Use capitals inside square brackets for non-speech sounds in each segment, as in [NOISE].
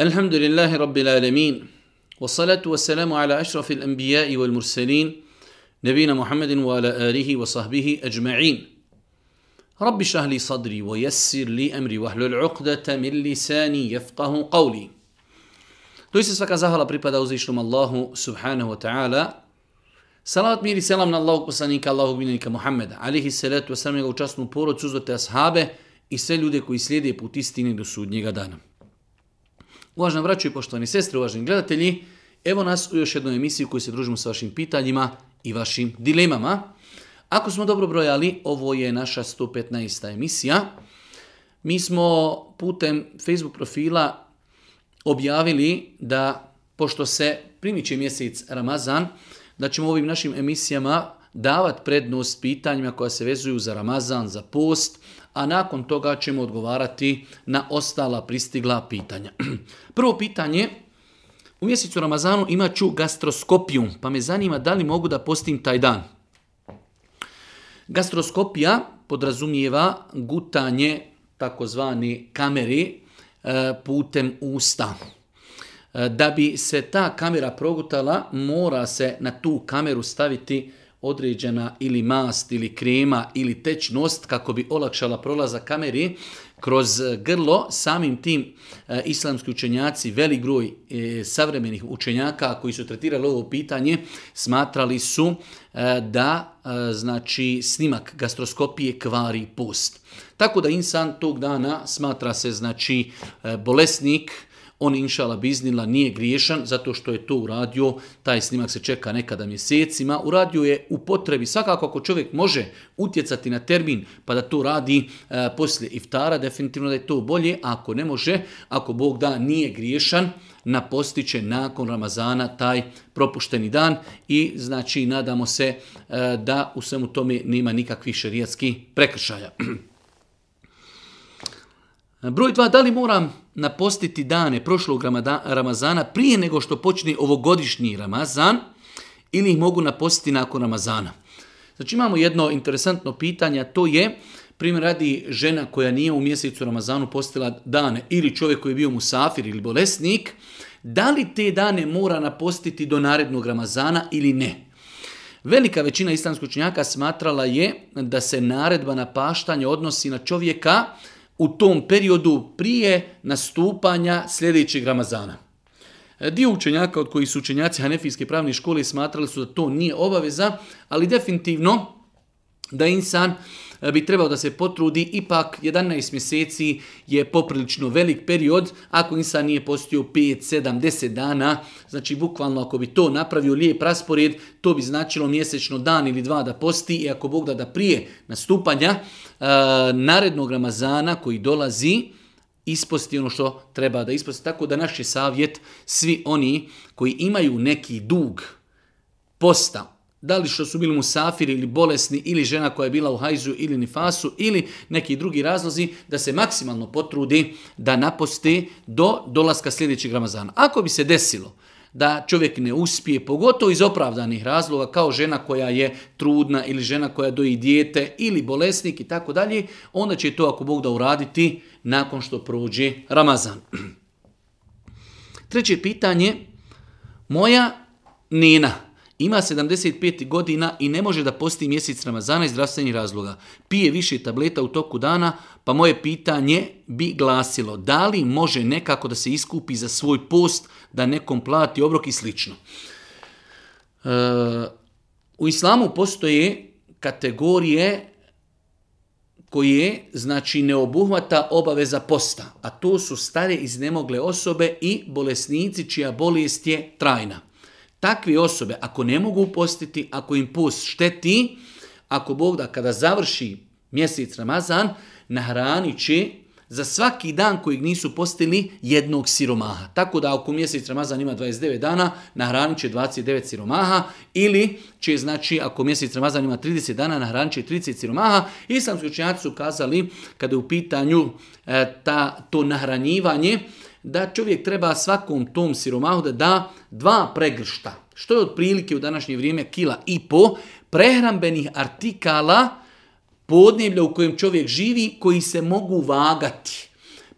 الحمد لله رب العالمين والصلاة والسلام على أشرف الأنبياء والمرسلين نبينا محمد وعلى آله وصحبه أجمعين رب اشرح لي صدري ويسر لي أمري واحلل عقدة من لساني يفقه قولي Doista svaka zahvala pripada uzvišnom Allahu subhanahu wa ta'ala. Salavat mir i selam na Allahog poslanika, Allahog binenika Muhammeda, alihi salatu wasalam, njega učasnu porodcu, uzvrte ashabe i sve ljude koji slijede put istine do sudnjega dana. Uvažena vraću i poštovani sestre, uvaženi gledatelji, evo nas u još jednoj emisiji u kojoj se družimo sa vašim pitanjima i vašim dilemama. Ako smo dobro brojali, ovo je naša 115. emisija. Mi smo putem Facebook profila objavili da, pošto se primiće mjesec Ramazan, da ćemo ovim našim emisijama davat prednost pitanjima koja se vezuju za Ramazan, za post, a nakon toga ćemo odgovarati na ostala pristigla pitanja. [CLEARS THROAT] Prvo pitanje, u mjesecu Ramazanu imat ću gastroskopiju, pa me zanima da li mogu da postim taj dan. Gastroskopija podrazumijeva gutanje takozvani kameri e, putem usta. E, da bi se ta kamera progutala, mora se na tu kameru staviti određena ili mast ili krema ili tečnost kako bi olakšala prolazak kameri kroz e, grlo. Samim tim e, islamski učenjaci, velik broj e, savremenih učenjaka koji su tretirali ovo pitanje, smatrali su da znači snimak gastroskopije kvari post. Tako da insan tog dana smatra se znači bolesnik, on inšala biznila nije griješan zato što je to uradio, taj snimak se čeka nekada mjesecima, uradio je u potrebi, svakako ako čovjek može utjecati na termin pa da to radi e, poslije iftara, definitivno da je to bolje, a ako ne može, ako Bog da nije griješan, napostiće nakon Ramazana taj propušteni dan i znači nadamo se e, da u svemu tome nema nikakvih šerijatskih prekršaja. [CLEARS THROAT] Broj dva, da li moram napostiti dane prošlog Ramazana prije nego što počne ovogodišnji Ramazan ili ih mogu napostiti nakon Ramazana? Znači imamo jedno interesantno pitanje, to je primjer radi žena koja nije u mjesecu Ramazanu postila dane ili čovjek koji je bio musafir ili bolesnik, da li te dane mora napostiti do narednog Ramazana ili ne? Velika većina islamskog smatrala je da se naredba na paštanje odnosi na čovjeka u tom periodu prije nastupanja sljedećeg Ramazana. E, dio učenjaka od kojih su učenjaci Hanefijske pravne škole smatrali su da to nije obaveza, ali definitivno da insan E, bi trebao da se potrudi, ipak 11 mjeseci je poprilično velik period, ako insan nije postio 5, 7, 10 dana, znači bukvalno ako bi to napravio lijep raspored, to bi značilo mjesečno dan ili dva da posti i ako Bog da da prije nastupanja e, narednog Ramazana koji dolazi, isposti ono što treba da isposti. Tako da naš je savjet, svi oni koji imaju neki dug posta da li što su bili musafiri ili bolesni ili žena koja je bila u hajzu ili nifasu ili neki drugi razlozi da se maksimalno potrudi da naposti do dolaska sljedećeg Ramazana. Ako bi se desilo da čovjek ne uspije, pogotovo iz opravdanih razloga, kao žena koja je trudna ili žena koja doji dijete ili bolesnik i tako dalje, onda će to ako Bog da uraditi nakon što prođe Ramazan. [CLEARS THROAT] Treće pitanje, moja Nina, ima 75 godina i ne može da posti mjesec Ramazana iz zdravstvenih razloga. Pije više tableta u toku dana, pa moje pitanje bi glasilo da li može nekako da se iskupi za svoj post, da nekom plati obrok i slično. E, u islamu postoje kategorije koje znači ne obuhvata obaveza posta, a to su stare iznemogle osobe i bolesnici čija bolest je trajna. Takve osobe, ako ne mogu postiti, ako im post šteti, ako Bog da kada završi mjesec Ramazan, nahranit će za svaki dan kojeg nisu postili jednog siromaha. Tako da ako mjesec Ramazan ima 29 dana, nahranit će 29 siromaha ili će, znači, ako mjesec Ramazan ima 30 dana, nahranit će 30 siromaha. Islamski učenjaci su kazali, kada je u pitanju e, ta, to nahranjivanje, da čovjek treba svakom tom siromahu da da dva pregršta, što je otprilike u današnje vrijeme kila i po, prehrambenih artikala podneblja u kojem čovjek živi koji se mogu vagati.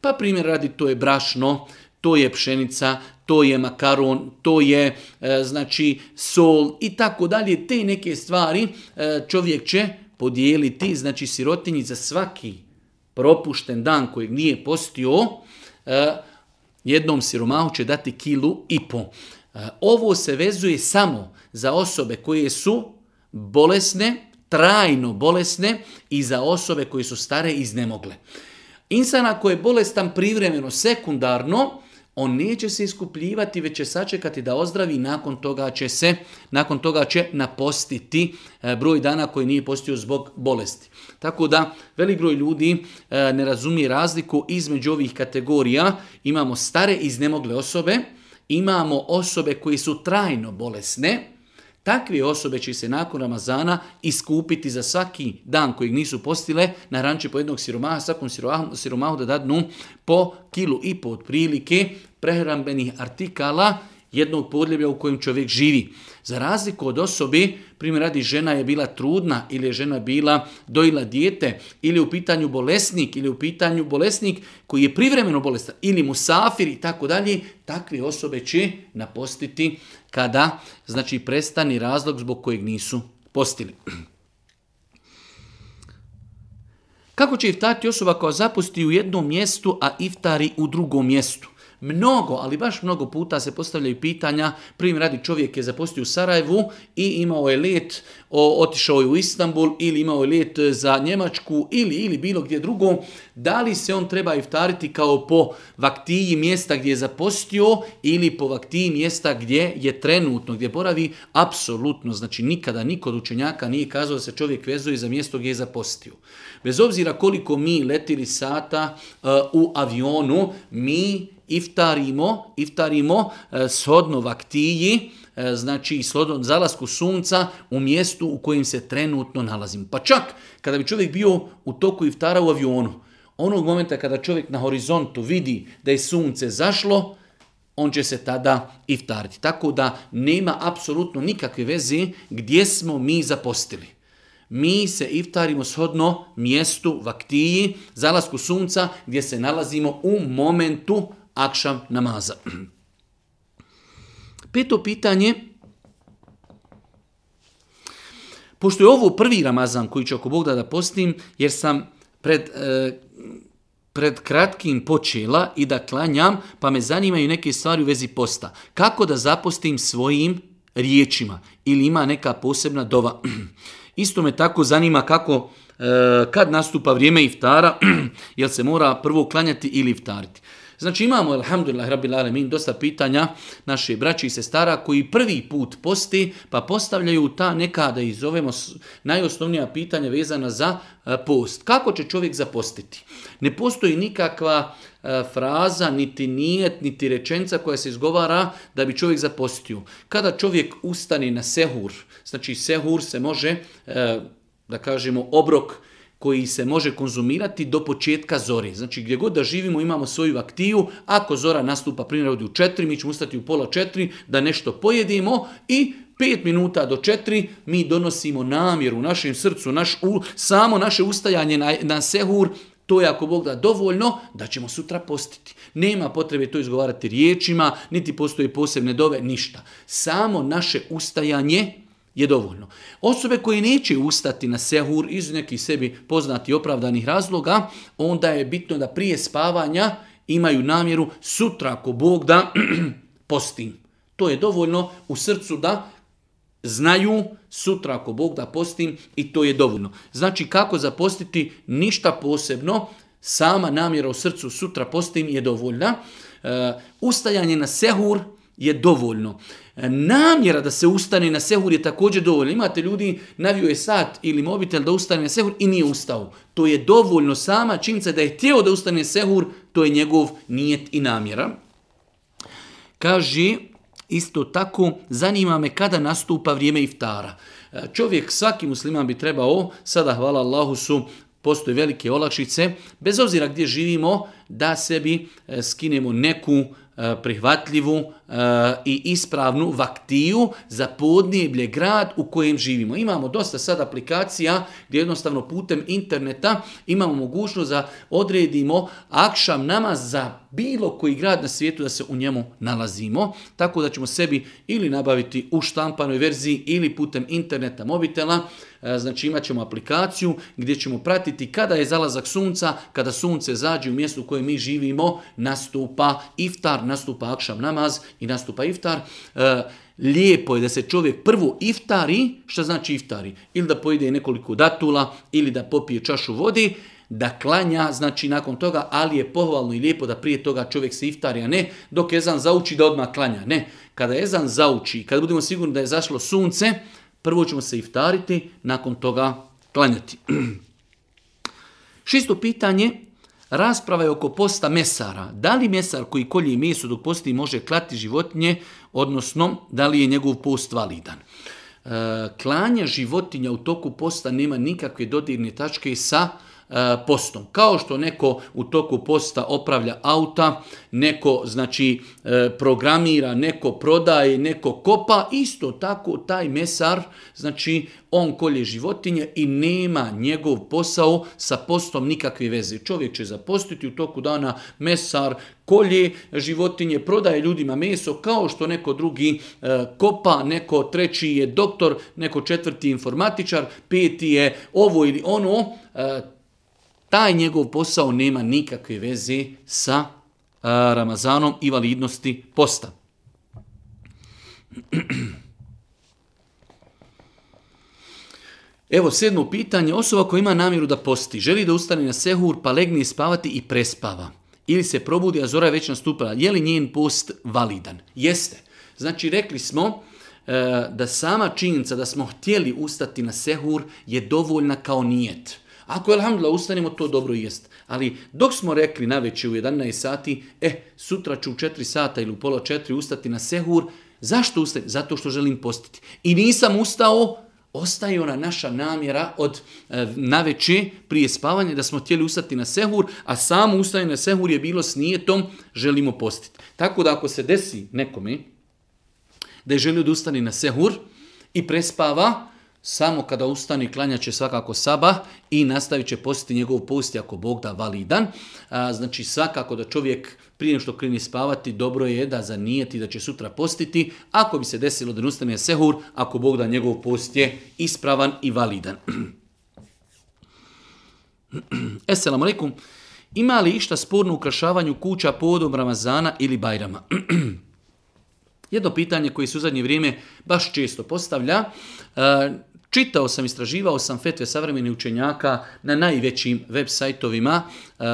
Pa primjer radi to je brašno, to je pšenica, to je makaron, to je e, znači sol i tako dalje. Te neke stvari e, čovjek će podijeliti, znači sirotinji za svaki propušten dan kojeg nije postio, e, Jednom siromahu će dati kilu i po. E, ovo se vezuje samo za osobe koje su bolesne, trajno bolesne i za osobe koje su stare i iznemogle. Insana koji je bolestan privremeno, sekundarno, on neće se iskupljivati, već će sačekati da ozdravi, nakon toga će se, nakon toga će napostiti e, broj dana koji nije postio zbog bolesti. Tako da velik broj ljudi e, ne razumije razliku između ovih kategorija. Imamo stare iznemogle osobe, imamo osobe koji su trajno bolesne, Takve osobe će se nakon Ramazana iskupiti za svaki dan kojeg nisu postile na ranči po jednog siromaha, svakom siromahu, da dadnu po kilu i po otprilike prehrambenih artikala jednog podljeblja u kojem čovjek živi. Za razliku od osobe, primjer radi žena je bila trudna ili je žena bila dojila dijete ili u pitanju bolesnik ili u pitanju bolesnik koji je privremeno bolestan ili musafir i tako dalje, takve osobe će napostiti kada znači prestani razlog zbog kojeg nisu postili. Kako će iftati osoba koja zapusti u jednom mjestu, a iftari u drugom mjestu? Mnogo, ali baš mnogo puta se postavljaju pitanja, prim radi čovjek je zapostio u Sarajevu i imao je let, o, otišao je u Istanbul ili imao je let za Njemačku ili, ili bilo gdje drugo, da li se on treba iftariti kao po vaktiji mjesta gdje je zapostio ili po vaktiji mjesta gdje je trenutno, gdje boravi, apsolutno, znači nikada nikod od učenjaka nije kazao da se čovjek vezuje za mjesto gdje je zapostio. Bez obzira koliko mi letili sata e, u avionu, mi iftarimo, iftarimo e, shodno vaktiji, e, znači shodno zalasku sunca u mjestu u kojem se trenutno nalazim. Pa čak kada bi čovjek bio u toku iftara u avionu, onog momenta kada čovjek na horizontu vidi da je sunce zašlo, on će se tada iftariti. Tako da nema apsolutno nikakve veze gdje smo mi zapostili. Mi se iftarimo shodno mjestu, vaktiji, zalasku sunca gdje se nalazimo u momentu akšam namaza. Peto pitanje, pošto je ovo prvi Ramazan koji ću ako Bog da da postim, jer sam pred, e, pred kratkim počela i da klanjam, pa me zanimaju neke stvari u vezi posta. Kako da zapostim svojim riječima ili ima neka posebna dova. [CLEARS THROAT] Isto me tako zanima kako e, kad nastupa vrijeme iftara, [CLEARS THROAT] jel se mora prvo klanjati ili iftariti. Znači imamo, alhamdulillah, rabbil lalemin, dosta pitanja naše braći i sestara koji prvi put posti, pa postavljaju ta neka, da ih zovemo, najosnovnija pitanja vezana za e, post. Kako će čovjek zapostiti? Ne postoji nikakva e, fraza, niti nijet, niti rečenca koja se izgovara da bi čovjek zapostio. Kada čovjek ustane na sehur, znači sehur se može e, da kažemo obrok koji se može konzumirati do početka zore. Znači gdje god da živimo imamo svoju aktiviju, ako zora nastupa primjer u četiri, mi ćemo ustati u pola četiri da nešto pojedimo i pet minuta do četiri mi donosimo namjeru u našem srcu, naš, u, samo naše ustajanje na, na sehur, to je ako Bog da dovoljno, da ćemo sutra postiti. Nema potrebe to izgovarati riječima, niti postoje posebne dove, ništa. Samo naše ustajanje, je dovoljno. Osobe koje neće ustati na sehur iz nekih sebi poznati opravdanih razloga, onda je bitno da prije spavanja imaju namjeru sutra ako Bog da [CLEARS THROAT] postim. To je dovoljno u srcu da znaju sutra ako Bog da postim i to je dovoljno. Znači kako zapostiti ništa posebno, sama namjera u srcu sutra postim je dovoljna. E, ustajanje na sehur je dovoljno. E, namjera da se ustane na sehur je također dovoljno. Imate ljudi, navio je sat ili mobitel da ustane na sehur i nije ustao. To je dovoljno sama činjenica da je htio da ustane na sehur, to je njegov nijet i namjera. Kaži, isto tako, zanima me kada nastupa vrijeme iftara. E, čovjek, svaki musliman bi trebao, sada hvala Allahu su postoje velike olakšice, bez obzira gdje živimo, da sebi e, skinemo neku prihvatljivu, Eh, i ispravnu vaktiju za podnijeblje grad u kojem živimo. Imamo dosta sad aplikacija gdje jednostavno putem interneta imamo mogućnost da odredimo akšam nama za bilo koji grad na svijetu da se u njemu nalazimo, tako da ćemo sebi ili nabaviti u štampanoj verziji ili putem interneta mobitela, eh, znači imat ćemo aplikaciju gdje ćemo pratiti kada je zalazak sunca, kada sunce zađe u mjestu u kojem mi živimo, nastupa iftar, nastupa akšam namaz i nastupa iftar, e, lijepo je da se čovjek prvo iftari, što znači iftari, ili da pojede nekoliko datula, ili da popije čašu vodi, da klanja, znači nakon toga, ali je pohvalno i lijepo da prije toga čovjek se iftari, a ne dok ezan zauči da odmah klanja. Ne, kada ezan zauči, kada budemo sigurni da je zašlo sunce, prvo ćemo se iftariti, nakon toga klanjati. [CLEARS THROAT] Šisto pitanje, Rasprava je oko posta mesara. Da li mesar koji kolje meso dok posti može klati životinje, odnosno da li je njegov post validan? E, klanje životinja u toku posta nema nikakve dodirne tačke sa E, postom. Kao što neko u toku posta opravlja auta, neko znači e, programira, neko prodaje, neko kopa, isto tako taj mesar, znači on kolje životinje i nema njegov posao sa postom nikakve veze. Čovjek će zapostiti u toku dana mesar, kolje životinje, prodaje ljudima meso kao što neko drugi e, kopa, neko treći je doktor, neko četvrti informatičar, peti je ovo ili ono. Taj njegov posao nema nikakve veze sa eh, Ramazanom i validnosti posta. Evo sedmo pitanje. Osoba koja ima namjeru da posti, želi da ustane na sehur pa legne spavati i prespava. Ili se probudi, a zora je već nastupila. Je li njen post validan? Jeste. Znači rekli smo eh, da sama činjenica da smo htjeli ustati na sehur je dovoljna kao nijet. Ako, alhamdulillah, ustanemo, to dobro jest. Ali dok smo rekli na veće u 11 sati, eh, sutra ću u 4 sata ili u pola 4 ustati na sehur, zašto ustati? Zato što želim postiti. I nisam ustao, ostaje ona naša namjera od e, eh, veće, prije spavanja da smo htjeli ustati na sehur, a samo ustaje na sehur je bilo s nijetom želimo postiti. Tako da ako se desi nekome da je želio da ustane na sehur i prespava, samo kada ustani klanja će svakako saba i nastavit će postiti njegov post ako Bog da validan. Znači svakako da čovjek prije što kreni spavati, dobro je da zanijeti da će sutra postiti. Ako bi se desilo da ne ustane sehur, ako Bog da njegov post je ispravan i validan. [CLEARS THROAT] Esselamu alaikum. Ima li išta sporno ukrašavanju kuća podom Ramazana ili Bajrama? [CLEARS THROAT] Jedno pitanje koje se u zadnje vrijeme baš često postavlja, Čitao sam, istraživao sam fetve savremenih učenjaka na najvećim web sajtovima eh,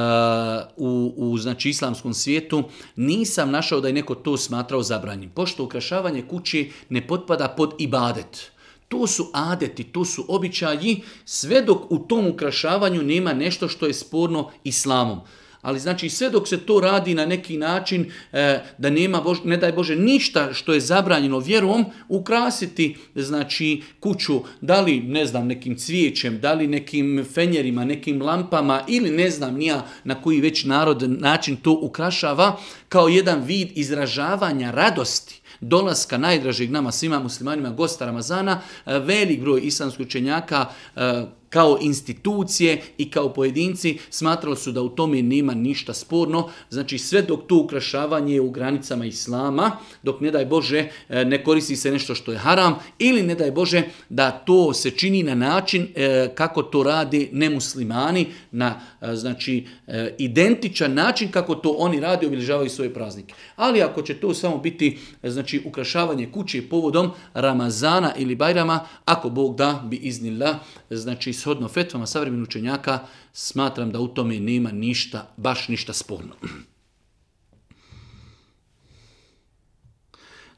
u, znači, islamskom svijetu. Nisam našao da je neko to smatrao zabranjim. Pošto ukrašavanje kući ne potpada pod ibadet. To su adeti, to su običaji, sve dok u tom ukrašavanju nema nešto što je sporno islamom. Ali znači sve dok se to radi na neki način e, da nema, ne daj Bože, ništa što je zabranjeno vjerom, ukrasiti znači kuću, da li ne znam nekim cvijećem, da li nekim fenjerima, nekim lampama ili ne znam nija na koji već narod način to ukrašava kao jedan vid izražavanja radosti dolaska najdražeg nama svima muslimanima gosta Ramazana, e, velik broj islamskih učenjaka e, kao institucije i kao pojedinci smatrali su da u tome nema ništa sporno. Znači sve dok to ukrašavanje je u granicama islama, dok ne daj Bože e, ne koristi se nešto što je haram ili ne daj Bože da to se čini na način e, kako to rade nemuslimani na e, znači E, identičan način kako to oni radi obilježavaju svoje praznike. Ali ako će to samo biti e, znači ukrašavanje kuće povodom Ramazana ili Bajrama, ako Bog da bi iznila, e, znači shodno fetvama savremenih učenjaka, smatram da u tome nema ništa, baš ništa sporno. [CLEARS THROAT]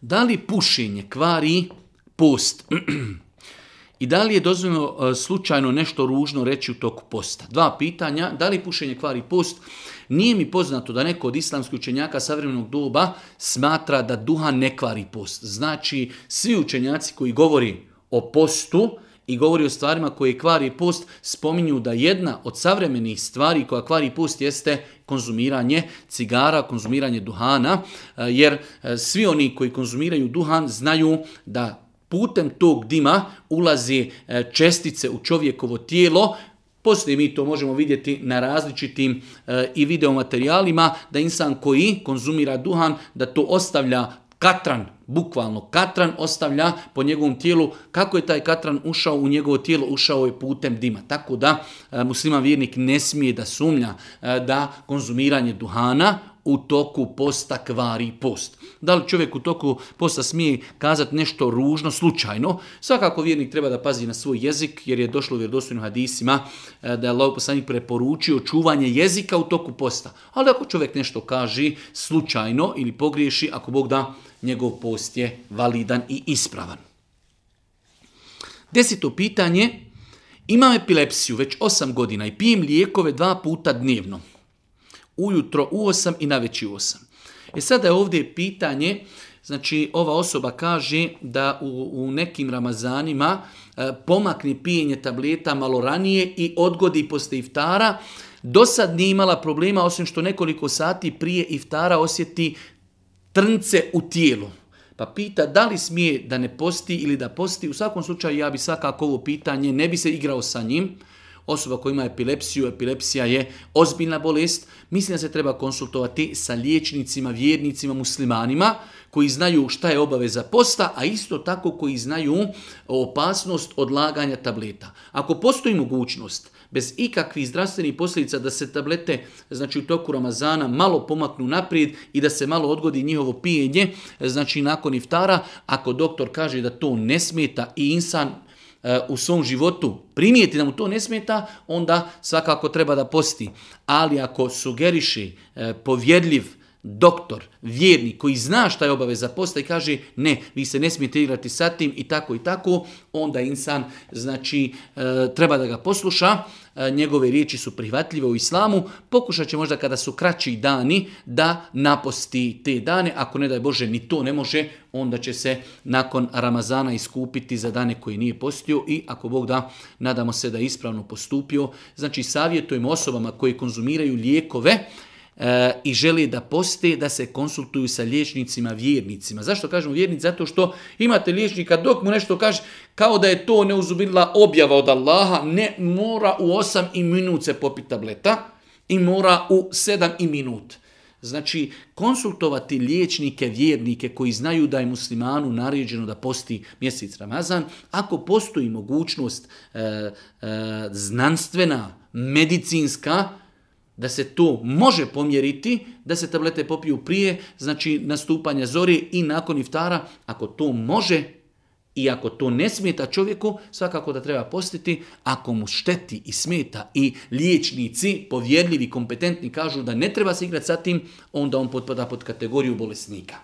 Da li pušenje kvari post? [CLEARS THROAT] I da li je dozvoljeno e, slučajno nešto ružno reći u toku posta? Dva pitanja. Da li pušenje kvari post? Nije mi poznato da neko od islamskih učenjaka savremenog doba smatra da duha ne kvari post. Znači, svi učenjaci koji govori o postu i govori o stvarima koje kvari post, spominju da jedna od savremenih stvari koja kvari post jeste konzumiranje cigara, konzumiranje duhana, e, jer e, svi oni koji konzumiraju duhan znaju da putem tog dima ulazi e, čestice u čovjekovo tijelo, Poslije mi to možemo vidjeti na različitim e, i videomaterijalima da insan koji konzumira duhan da to ostavlja katran, bukvalno katran ostavlja po njegovom tijelu. Kako je taj katran ušao u njegovo tijelo? Ušao je putem dima. Tako da e, musliman vjernik ne smije da sumlja e, da konzumiranje duhana u toku posta kvari post da li čovjek u toku posta smije kazati nešto ružno, slučajno. Svakako vjernik treba da pazi na svoj jezik, jer je došlo u vjerodostojnim hadisima e, da je Allah poslanik preporučio čuvanje jezika u toku posta. Ali ako čovjek nešto kaže slučajno ili pogriješi, ako Bog da, njegov post je validan i ispravan. Desito pitanje, imam epilepsiju već osam godina i pijem lijekove dva puta dnevno. Ujutro u osam i na u osam. E sada je ovdje pitanje, znači ova osoba kaže da u, nekim ramazanima e, pomakni pijenje tableta malo ranije i odgodi posle iftara. Do sad nije imala problema osim što nekoliko sati prije iftara osjeti trnce u tijelu. Pa pita da li smije da ne posti ili da posti. U svakom slučaju ja bi svakako ovo pitanje, ne bi se igrao sa njim. Osoba koja ima epilepsiju, epilepsija je ozbiljna bolest. Mislim da se treba konsultovati sa liječnicima, vjernicima, muslimanima koji znaju šta je obaveza posta, a isto tako koji znaju opasnost odlaganja tableta. Ako postoji mogućnost bez ikakvih zdravstvenih posljedica da se tablete znači u toku Ramazana malo pomaknu naprijed i da se malo odgodi njihovo pijenje, znači nakon iftara, ako doktor kaže da to ne smeta i insan E, u svom životu primijeti da mu to ne smeta, onda svakako treba da posti. Ali ako sugeriši e, povjedljiv doktor, vjerni, koji zna šta je obaveza posta i kaže ne, vi se ne smijete igrati sa tim i tako i tako, onda insan znači e, treba da ga posluša, E, njegove riječi su prihvatljive u islamu, pokušat će možda kada su kraći dani da naposti te dane, ako ne daj Bože ni to ne može, onda će se nakon Ramazana iskupiti za dane koje nije postio i ako Bog da, nadamo se da je ispravno postupio. Znači savjetujemo osobama koje konzumiraju lijekove, E, i želi da poste, da se konsultuju sa liječnicima, vjernicima. Zašto kažemo vjernici? Zato što imate liječnika dok mu nešto kaže, kao da je to neuzubila objava od Allaha, ne mora u 8 i minut se popiti tableta i mora u 7 i minut. Znači, konsultovati liječnike, vjernike koji znaju da je muslimanu naređeno da posti mjesec Ramazan, ako postoji mogućnost e, e, znanstvena, medicinska, da se to može pomjeriti, da se tablete popiju prije, znači nastupanja zori i nakon iftara, ako to može i ako to ne smeta čovjeku, svakako da treba postiti, ako mu šteti i smeta i liječnici, povjerljivi, kompetentni kažu da ne treba se igrati sa tim, onda on potpada pod kategoriju bolesnika.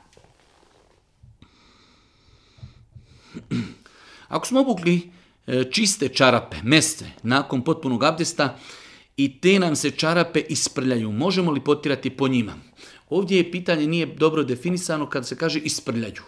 Ako smo obukli e, čiste čarape, mestre, nakon potpunog abdesta, i te nam se čarape isprljaju. Možemo li potirati po njima? Ovdje je pitanje nije dobro definisano kad se kaže isprljaju.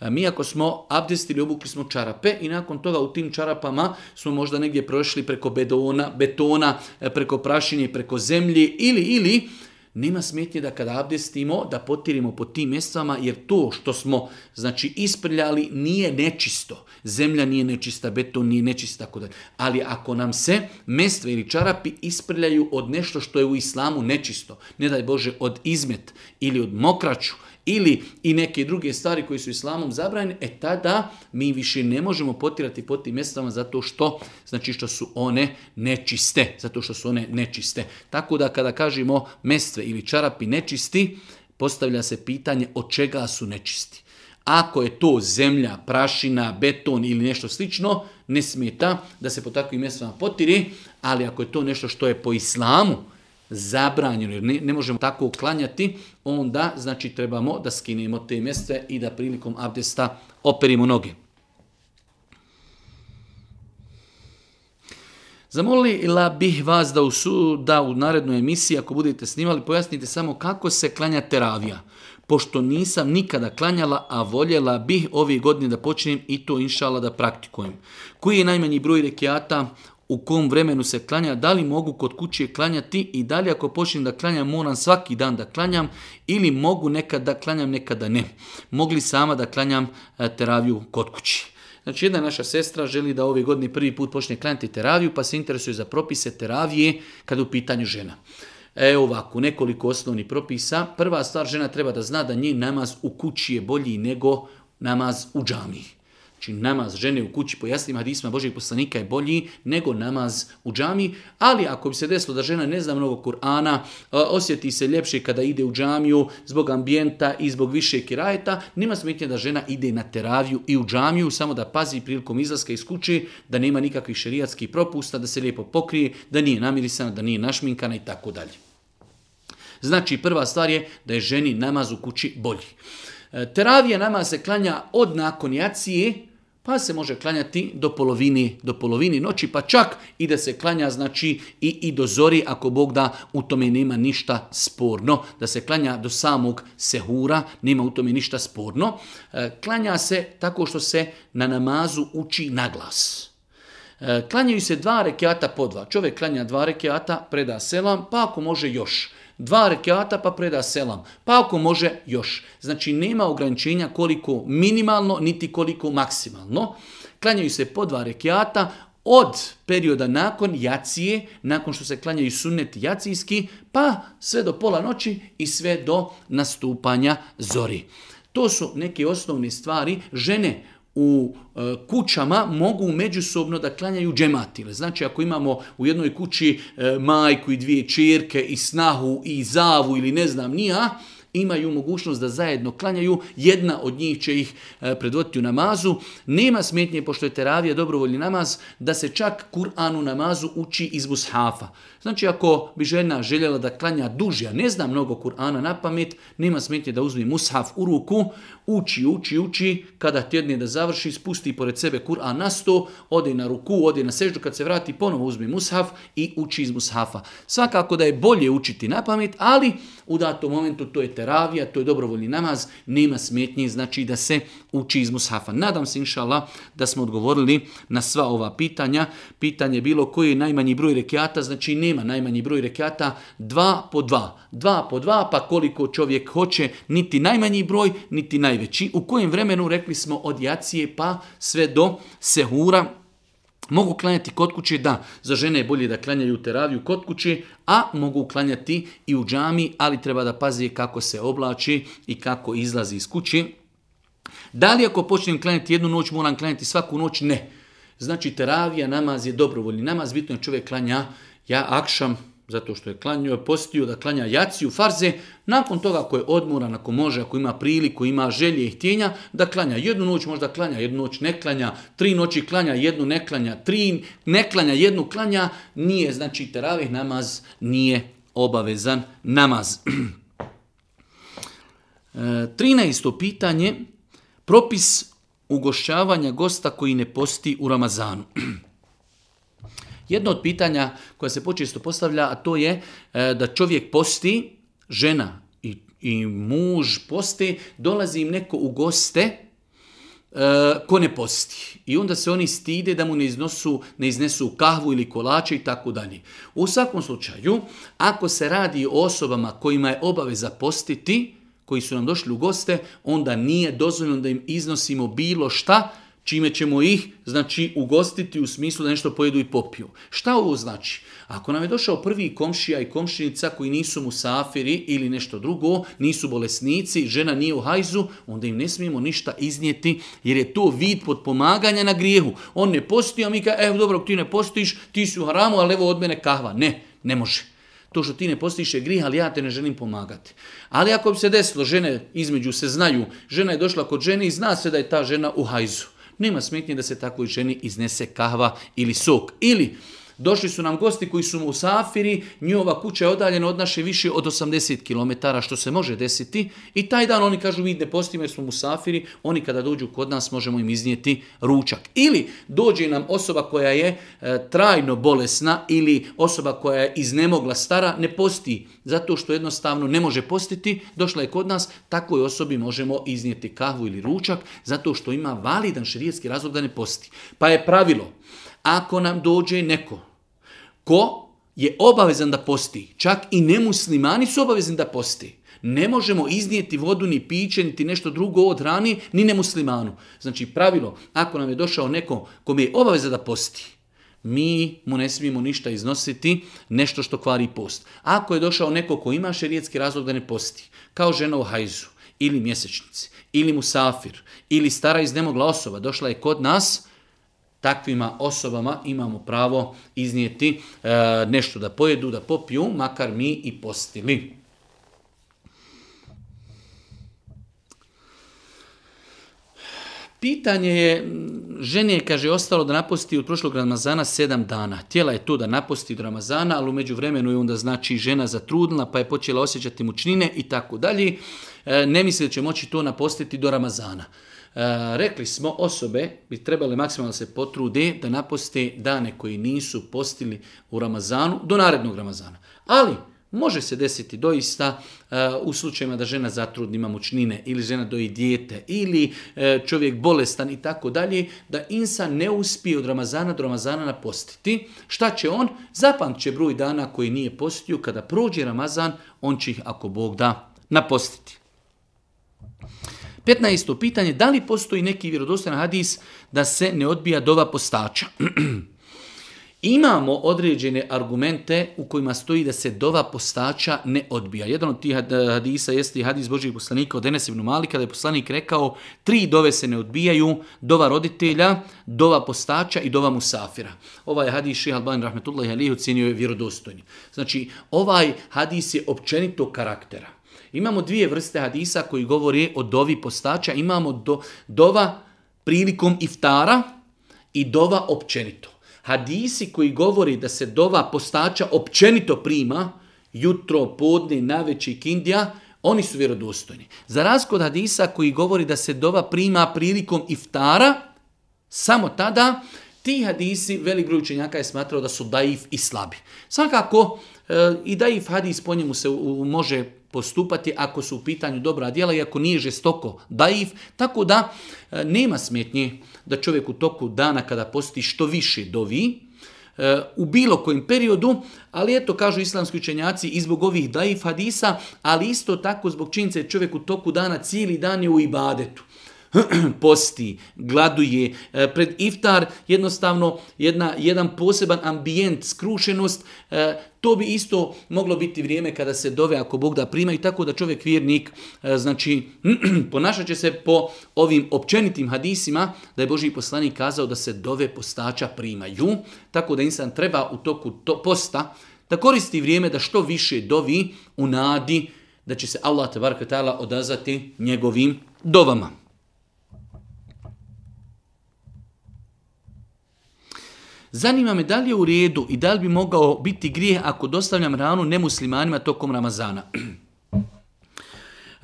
E, mi ako smo abdestili, obukli smo čarape i nakon toga u tim čarapama smo možda negdje prošli preko bedona, betona, e, preko prašine, preko zemlje ili, ili nema smetnje da kada abdestimo, da potirimo po tim mjestvama, jer to što smo znači, isprljali nije nečisto. Zemlja nije nečista, beton nije nečista, tako da. ali ako nam se mestve ili čarapi isprljaju od nešto što je u islamu nečisto, ne daj Bože od izmet ili od mokraću ili i neke druge stvari koji su islamom zabranjene, e tada mi više ne možemo potirati po tim mjestama zato što, znači što su one nečiste, zato što su one nečiste. Tako da kada kažemo mestve ili čarapi nečisti, postavlja se pitanje od čega su nečisti. Ako je to zemlja, prašina, beton ili nešto slično, ne smeta da se po takvim mjestima potiri, ali ako je to nešto što je po islamu, zabranjeno jer ne, ne možemo tako uklanjati, onda znači trebamo da skinemo te mjeste i da prilikom abdesta operimo noge. Zamolila bih vas da u, su, da u narednoj emisiji, ako budete snimali, pojasnite samo kako se klanja teravija. Pošto nisam nikada klanjala, a voljela bih ovih godine da počnem i to inšala da praktikujem. Koji je najmanji broj rekiata u kom vremenu se klanja, da li mogu kod kuće klanjati i da li ako počnem da klanjam moram svaki dan da klanjam ili mogu nekad da klanjam, nekada ne. Mogli sama da klanjam e, teraviju kod kući. Znači jedna naša sestra želi da ove godine prvi put počne klanjati teraviju pa se interesuje za propise teravije kada u pitanju žena. E ovako, nekoliko osnovnih propisa. Prva stvar, žena treba da zna da njih namaz u kući je bolji nego namaz u džamiji. Znači, namaz žene u kući po jasnim hadisma Božeg poslanika je bolji nego namaz u džami, ali ako bi se desilo da žena ne zna mnogo Kur'ana, osjeti se ljepše kada ide u džamiju zbog ambijenta i zbog više kirajeta, nema smetnja da žena ide na teraviju i u džamiju, samo da pazi prilikom izlaska iz kuće, da nema nikakvih šerijatskih propusta, da se lijepo pokrije, da nije namirisana, da nije našminkana i tako dalje. Znači prva stvar je da je ženi namaz u kući bolji. E, teravija nama se klanja od nakon jacije pa se može klanjati do polovini, do polovini noći, pa čak i da se klanja znači i, i do zori, ako Bog da u tome nema ništa sporno. Da se klanja do samog sehura, nema u tome ništa sporno. E, klanja se tako što se na namazu uči na glas. E, klanjaju se dva rekiata po dva. Čovjek klanja dva rekiata, preda selam, pa ako može još dva rekiata pa preda selam. Pa ako može, još. Znači nema ograničenja koliko minimalno, niti koliko maksimalno. Klanjaju se po dva rekiata, od perioda nakon jacije, nakon što se klanjaju sunnet jacijski, pa sve do pola noći i sve do nastupanja zori. To su neke osnovne stvari. Žene, u e, kućama mogu međusobno da klanjaju džematile. Znači ako imamo u jednoj kući e, majku i dvije čirke i snahu i zavu ili ne znam nija, imaju mogućnost da zajedno klanjaju, jedna od njih će ih e, predvoditi u namazu. Nema smetnje, pošto je teravija dobrovoljni namaz, da se čak Kur'anu namazu uči iz mushafa. Znači, ako bi žena željela da klanja duže, a ne zna mnogo Kur'ana na pamet, nema smetnje da uzme mushaf u ruku, uči, uči, uči, kada tjedne da završi, spusti pored sebe Kur'an na sto, ode na ruku, ode na seždu, kad se vrati, ponovo uzme mushaf i uči iz mushafa. Svakako da je bolje učiti na pamet, ali u datom momentu to je teravija, to je dobrovoljni namaz, nema smetnje, znači da se uči iz mushafa. Nadam se, inšala, da smo odgovorili na sva ova pitanja. Pitanje bilo koji je najmanji broj rekiata, znači nema najmanji broj rekiata, dva po dva. Dva po dva, pa koliko čovjek hoće, niti najmanji broj, niti najveći. U kojem vremenu rekli smo od jacije pa sve do sehura, Mogu klanjati kod kuće, da, za žene je bolje da klanjaju teraviju kod kuće, a mogu klanjati i u džami, ali treba da pazi kako se oblači i kako izlazi iz kuće. Da li ako počnem klanjati jednu noć, moram klanjati svaku noć? Ne. Znači, teravija namaz je dobrovoljni namaz, bitno je čovjek klanja, ja akšam, zato što je je postio da klanja jaciju, farze, nakon toga ako je odmoran, ako može, ako ima priliku, ima želje i htjenja, da klanja jednu noć, možda klanja jednu noć, ne klanja, tri noći klanja, jednu ne klanja, tri ne klanja, jednu klanja, nije, znači teravih namaz nije obavezan namaz. 13. [CLEARS THROAT] E, pitanje, propis ugošćavanja gosta koji ne posti u Ramazanu. [CLEARS THROAT] Jedno od pitanja koja se počesto postavlja, a to je e, da čovjek posti, žena i, i muž posti, dolazi im neko u goste, e, ko ne posti. I onda se oni stide da mu ne, iznosu, ne iznesu kahvu ili kolače i tako dalje. U svakom slučaju, ako se radi o osobama kojima je obaveza postiti, koji su nam došli u goste, onda nije dozvoljeno da im iznosimo bilo šta čime ćemo ih znači ugostiti u smislu da nešto pojedu i popiju. Šta ovo znači? Ako nam je došao prvi komšija i komšinica koji nisu mu musafiri ili nešto drugo, nisu bolesnici, žena nije u hajzu, onda im ne smijemo ništa iznijeti jer je to vid podpomaganja na grijehu. On ne posti, a mi ka evo dobro, ti ne postiš, ti si u haramu, ali evo od mene kahva. Ne, ne može to što ti ne postiš je grih, ali ja te ne želim pomagati. Ali ako bi se desilo, žene između se znaju, žena je došla kod žene i zna se da je ta žena u hajzu. Nema smetnje da se takvoj ženi iznese kahva ili sok. Ili Došli su nam gosti koji su mu u Safiri, njihova kuća je odaljena od naše više od 80 km, što se može desiti. I taj dan oni kažu mi ne postimo jer smo u Safiri, oni kada dođu kod nas možemo im iznijeti ručak. Ili dođe nam osoba koja je e, trajno bolesna ili osoba koja je iznemogla stara, ne posti, zato što jednostavno ne može postiti, došla je kod nas, takvoj osobi možemo iznijeti kahvu ili ručak, zato što ima validan širijetski razlog da ne posti. Pa je pravilo ako nam dođe neko ko je obavezan da posti, čak i nemuslimani su obavezni da posti. Ne možemo iznijeti vodu, ni piće, niti nešto drugo od hrani, ni nemuslimanu. Znači pravilo, ako nam je došao neko mi je obaveza da posti, mi mu ne smijemo ništa iznositi, nešto što kvari post. Ako je došao neko ko ima šerijetski razlog da ne posti, kao žena u hajzu, ili mjesečnici, ili musafir, ili stara iznemogla osoba, došla je kod nas, takvima osobama imamo pravo iznijeti e, nešto da pojedu, da popiju, makar mi i postili. Pitanje je, ženi je, kaže, ostalo da naposti od prošlog Ramazana sedam dana. Tijela je to da naposti do Ramazana, ali umeđu vremenu je onda znači žena zatrudnila, pa je počela osjećati mučnine i tako dalje. E, ne misli da će moći to napostiti do Ramazana. E, rekli smo osobe bi trebale maksimalno se potrude da naposte dane koji nisu postili u Ramazanu do narednog Ramazana. Ali Može se desiti doista e, u slučajima da žena zatrudni ima mučnine ili žena doji dijete ili e, čovjek bolestan i tako dalje, da insan ne uspije od Ramazana do Ramazana napostiti. Šta će on? Zapamt će broj dana koji nije postio. Kada prođe Ramazan, on će ih, ako Bog da, napostiti. 15. pitanje, da li postoji neki vjerodostan hadis da se ne odbija dova postača? [CLEARS THROAT] Imamo određene argumente u kojima stoji da se dova postača ne odbija. Jedan od tih eh, hadisa jeste hadis Božih poslanika od Enes ibn Mali, kada je poslanik rekao tri dove se ne odbijaju, dova roditelja, dova postača i dova musafira. Ovaj hadis Ših Alban Rahmetullah Alihi ocenio je vjerodostojni. Znači, ovaj hadis je općenito karaktera. Imamo dvije vrste hadisa koji govori o dovi postača. Imamo do, dova prilikom iftara i dova općenito. Hadisi koji govori da se dova postača općenito prima, jutro, podne, naveći, kindija, oni su vjerodostojni. Za razkod hadisa koji govori da se dova prima prilikom iftara, samo tada ti hadisi, velik broj učenjaka je smatrao da su daif i slabi. Svakako, e, i daif hadis po njemu se može postupati ako su u pitanju dobra djela i ako nije žestoko daif, tako da e, nema smetnje da čovjek u toku dana kada posti što više dovi, e, u bilo kojem periodu, ali eto kažu islamski učenjaci i zbog ovih daif hadisa, ali isto tako zbog činjenice čovjek u toku dana cijeli dan je u ibadetu. [CLEARS THROAT] posti, gladuje. E, pred iftar jednostavno jedna, jedan poseban ambijent, skrušenost, e, to bi isto moglo biti vrijeme kada se dove ako Bog da prima i tako da čovjek vjernik e, znači [CLEARS THROAT] ponašat će se po ovim općenitim hadisima da je Boži poslanik kazao da se dove postača primaju, tako da insan treba u toku to posta da koristi vrijeme da što više dovi u nadi da će se Allah odazati odazvati njegovim dovama. Zanima me da li je u redu i da li bi mogao biti grijeh ako dostavljam ranu nemuslimanima tokom Ramazana. [CLEARS THROAT]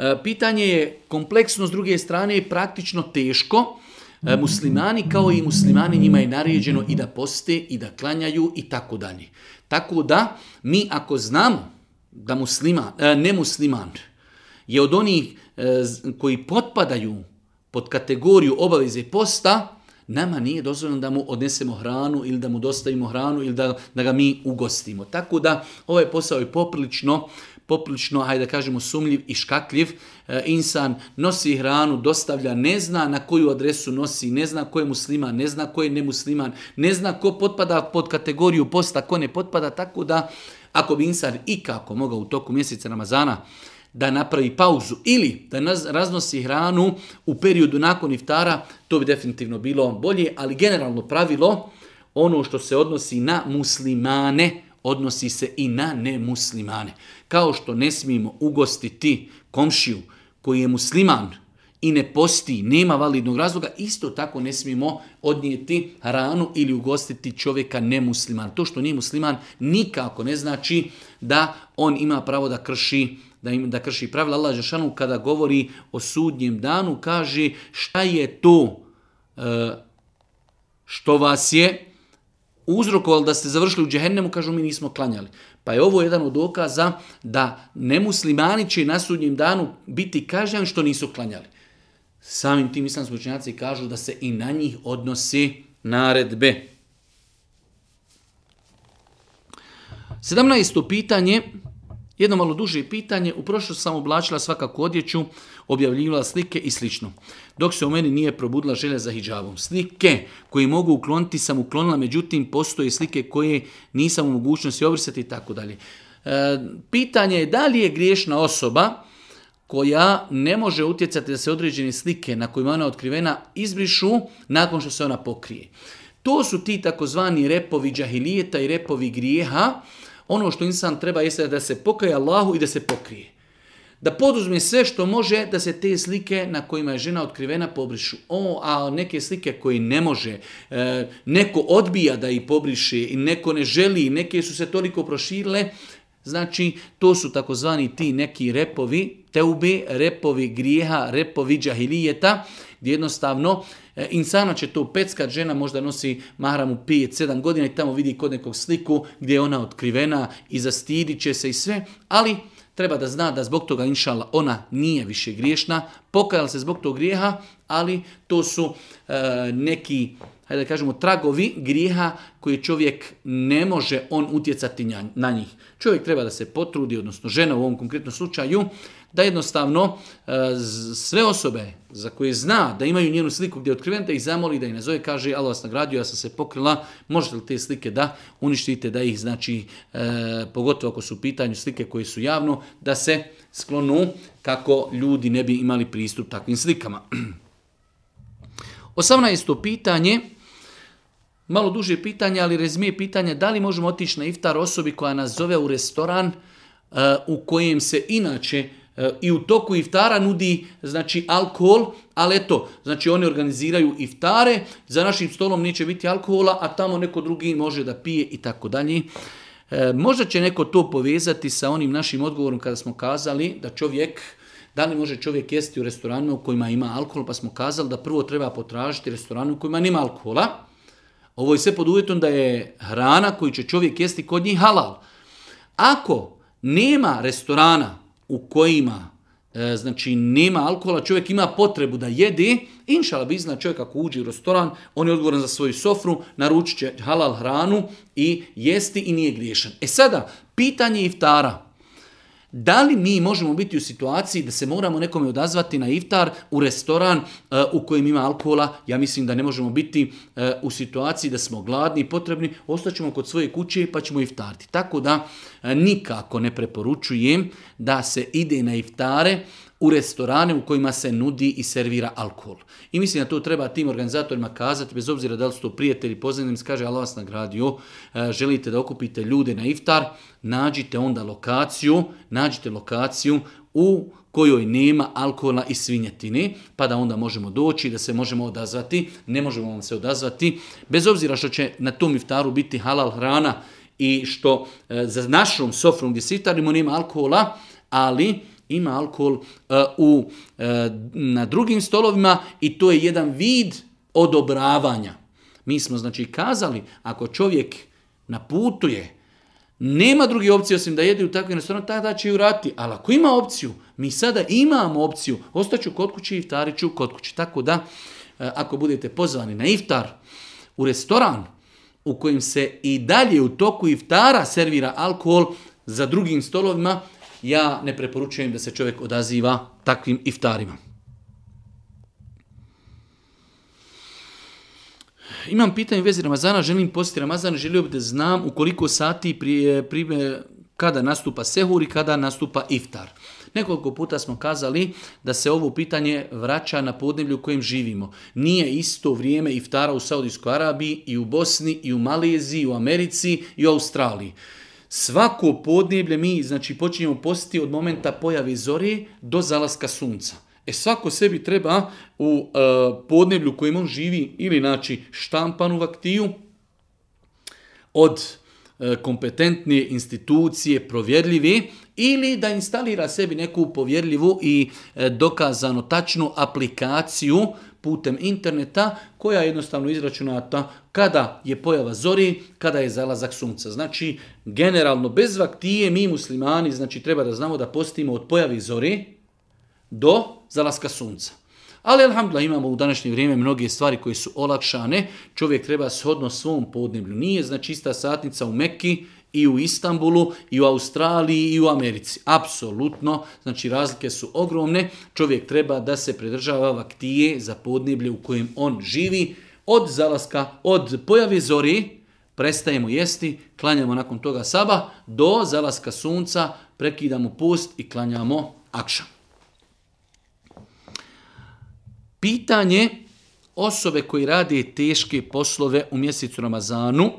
E, pitanje je kompleksno, s druge strane je praktično teško. E, muslimani kao i muslimani njima je naređeno i da poste i da klanjaju i tako dalje. Tako da mi ako znamo da e, nemusliman je od onih koji potpadaju pod kategoriju obaveze posta, nama nije dozvoljeno da mu odnesemo hranu ili da mu dostavimo hranu ili da, da ga mi ugostimo. Tako da ovaj posao je poprilično poprilično, hajde da kažemo, sumljiv i škakljiv. E, insan nosi hranu, dostavlja, ne zna na koju adresu nosi, ne zna ko je musliman, ne zna ko je nemusliman, ne zna ko potpada pod kategoriju posta, ko ne potpada, tako da ako bi insan ikako mogao u toku mjeseca Ramazana da napravi pauzu ili da raznosi hranu u periodu nakon iftara, to bi definitivno bilo bolje, ali generalno pravilo, ono što se odnosi na muslimane, odnosi se i na nemuslimane. Kao što ne smijemo ugostiti komšiju koji je musliman i ne posti, nema validnog razloga, isto tako ne smijemo odnijeti hranu ili ugostiti čovjeka nemusliman. To što nije musliman nikako ne znači da on ima pravo da krši da, im, da krši pravila. Allah Žešanu kada govori o sudnjem danu kaže šta je to e, što vas je uzrokovalo da ste završili u džehennemu, kažu mi nismo klanjali. Pa je ovo jedan od dokaza da nemuslimani će na sudnjem danu biti kažnjani što nisu klanjali. Samim tim islamski učenjaci kažu da se i na njih odnosi naredbe. 17. pitanje jedno malo duže pitanje, u prošlosti sam oblačila svakako odjeću, objavljivala slike i slično. Dok se u meni nije probudila želja za hijabom. Slike koje mogu ukloniti sam uklonila, međutim postoje slike koje nisam u mogućnosti obrisati i tako dalje. E, pitanje je da li je griješna osoba koja ne može utjecati da se određene slike na kojima ona otkrivena izbrišu nakon što se ona pokrije. To su ti takozvani repovi džahilijeta i repovi grijeha ono što insan treba jeste da se pokaje Allahu i da se pokrije. Da poduzme sve što može da se te slike na kojima je žena otkrivena pobrišu. O, a neke slike koje ne može, e, neko odbija da ih pobriše i neko ne želi, neke su se toliko proširile, Znači, to su takozvani ti neki repovi teube, repovi grijeha, repovi džahilijeta, gdje jednostavno E, insana će to upeckat, žena možda nosi mahramu 5-7 godina i tamo vidi kod nekog sliku gdje je ona otkrivena i zastidit će se i sve, ali treba da zna da zbog toga inšala ona nije više griješna, pokajala se zbog tog grijeha, ali to su e, neki, hajde da kažemo, tragovi grijeha koji čovjek ne može on utjecati na njih. Čovjek treba da se potrudi, odnosno žena u ovom konkretnom slučaju, da jednostavno e, sve osobe za koje zna da imaju njenu sliku gdje je otkriven, da ih zamoli, da ih nazove, kaže ali vas nagradio, ja sam se pokrila, možete li te slike da uništite, da ih znači, e, pogotovo ako su u pitanju slike koje su javno, da se sklonu kako ljudi ne bi imali pristup takvim slikama. 18. [CLEARS THROAT] pitanje, malo duže pitanje, ali rezmije pitanje, da li možemo otići na iftar osobi koja nas zove u restoran, e, u kojem se inače E, i u toku iftara nudi znači alkohol, ali eto, znači oni organiziraju iftare, za našim stolom neće biti alkohola, a tamo neko drugi može da pije i tako dalje. E, možda će neko to povezati sa onim našim odgovorom kada smo kazali da čovjek da li može čovjek jesti u restoranima u kojima ima alkohol, pa smo kazali da prvo treba potražiti restoranu u kojima nema alkohola. Ovo je sve pod uvjetom da je hrana koju će čovjek jesti kod njih halal. Ako nema restorana u kojima e, znači nema alkohola, čovjek ima potrebu da jede, inšala bi zna čovjek ako uđe u restoran, on je odgovoran za svoju sofru, naručit će halal hranu i jesti i nije griješan. E sada, pitanje iftara. Da li mi možemo biti u situaciji da se moramo nekome odazvati na iftar u restoran eh, u kojem ima alkohola? Ja mislim da ne možemo biti eh, u situaciji da smo gladni i potrebni, ostaćemo kod svoje kuće pa ćemo iftariti. Tako da eh, nikako ne preporučujem da se ide na iftare u restorane u kojima se nudi i servira alkohol. I mislim da to treba tim organizatorima kazati, bez obzira da li su to prijatelji, se kaže ali vas nagradio, e, želite da okupite ljude na iftar, nađite onda lokaciju, nađite lokaciju u kojoj nema alkohola i svinjetine, pa da onda možemo doći, da se možemo odazvati, ne možemo vam se odazvati, bez obzira što će na tom iftaru biti halal hrana i što e, za našom sofrom gdje iftarimo nema alkohola, ali ima alkohol e, u, e, na drugim stolovima i to je jedan vid odobravanja. Mi smo znači kazali, ako čovjek naputuje, nema drugi opcije osim da jede u takvim restoranima, tada će ju rati. Ali ako ima opciju, mi sada imamo opciju, ostaću kod kuće i iftariću kod kuće. Tako da, e, ako budete pozvani na iftar u restoran u kojem se i dalje u toku iftara servira alkohol za drugim stolovima, ja ne preporučujem da se čovjek odaziva takvim iftarima. Imam pitanje vezi Ramazana, želim posjeti Ramazan, želio bih da znam u koliko sati prije, eh, kada nastupa sehur i kada nastupa iftar. Nekoliko puta smo kazali da se ovo pitanje vraća na podneblju u kojem živimo. Nije isto vrijeme iftara u Saudijskoj Arabiji i u Bosni i u Maleziji, i u Americi i u Australiji. Svako podneblje mi znači, počinjemo postiti od momenta pojave zore do zalaska sunca. E svako sebi treba u e, podneblju kojem on živi ili naći štampanu vaktiju od e, kompetentne institucije, provjerljive ili da instalira sebi neku povjerljivu i e, dokazano tačnu aplikaciju putem interneta koja je jednostavno izračunata kada je pojava zori, kada je zalazak sunca. Znači, generalno, bez vaktije mi muslimani znači, treba da znamo da postimo od pojavi zori do zalaska sunca. Ali, alhamdulillah, imamo u današnje vrijeme mnoge stvari koje su olakšane. Čovjek treba shodno svom podneblju. Nije, znači, ista satnica u Mekki i u Istanbulu, i u Australiji, i u Americi. Apsolutno, znači razlike su ogromne. Čovjek treba da se predržava vaktije za podneblje u kojem on živi. Od zalaska, od pojave zori, prestajemo jesti, klanjamo nakon toga saba, do zalaska sunca prekidamo post i klanjamo akša. Pitanje osobe koji radi teške poslove u mjesecu Ramazanu,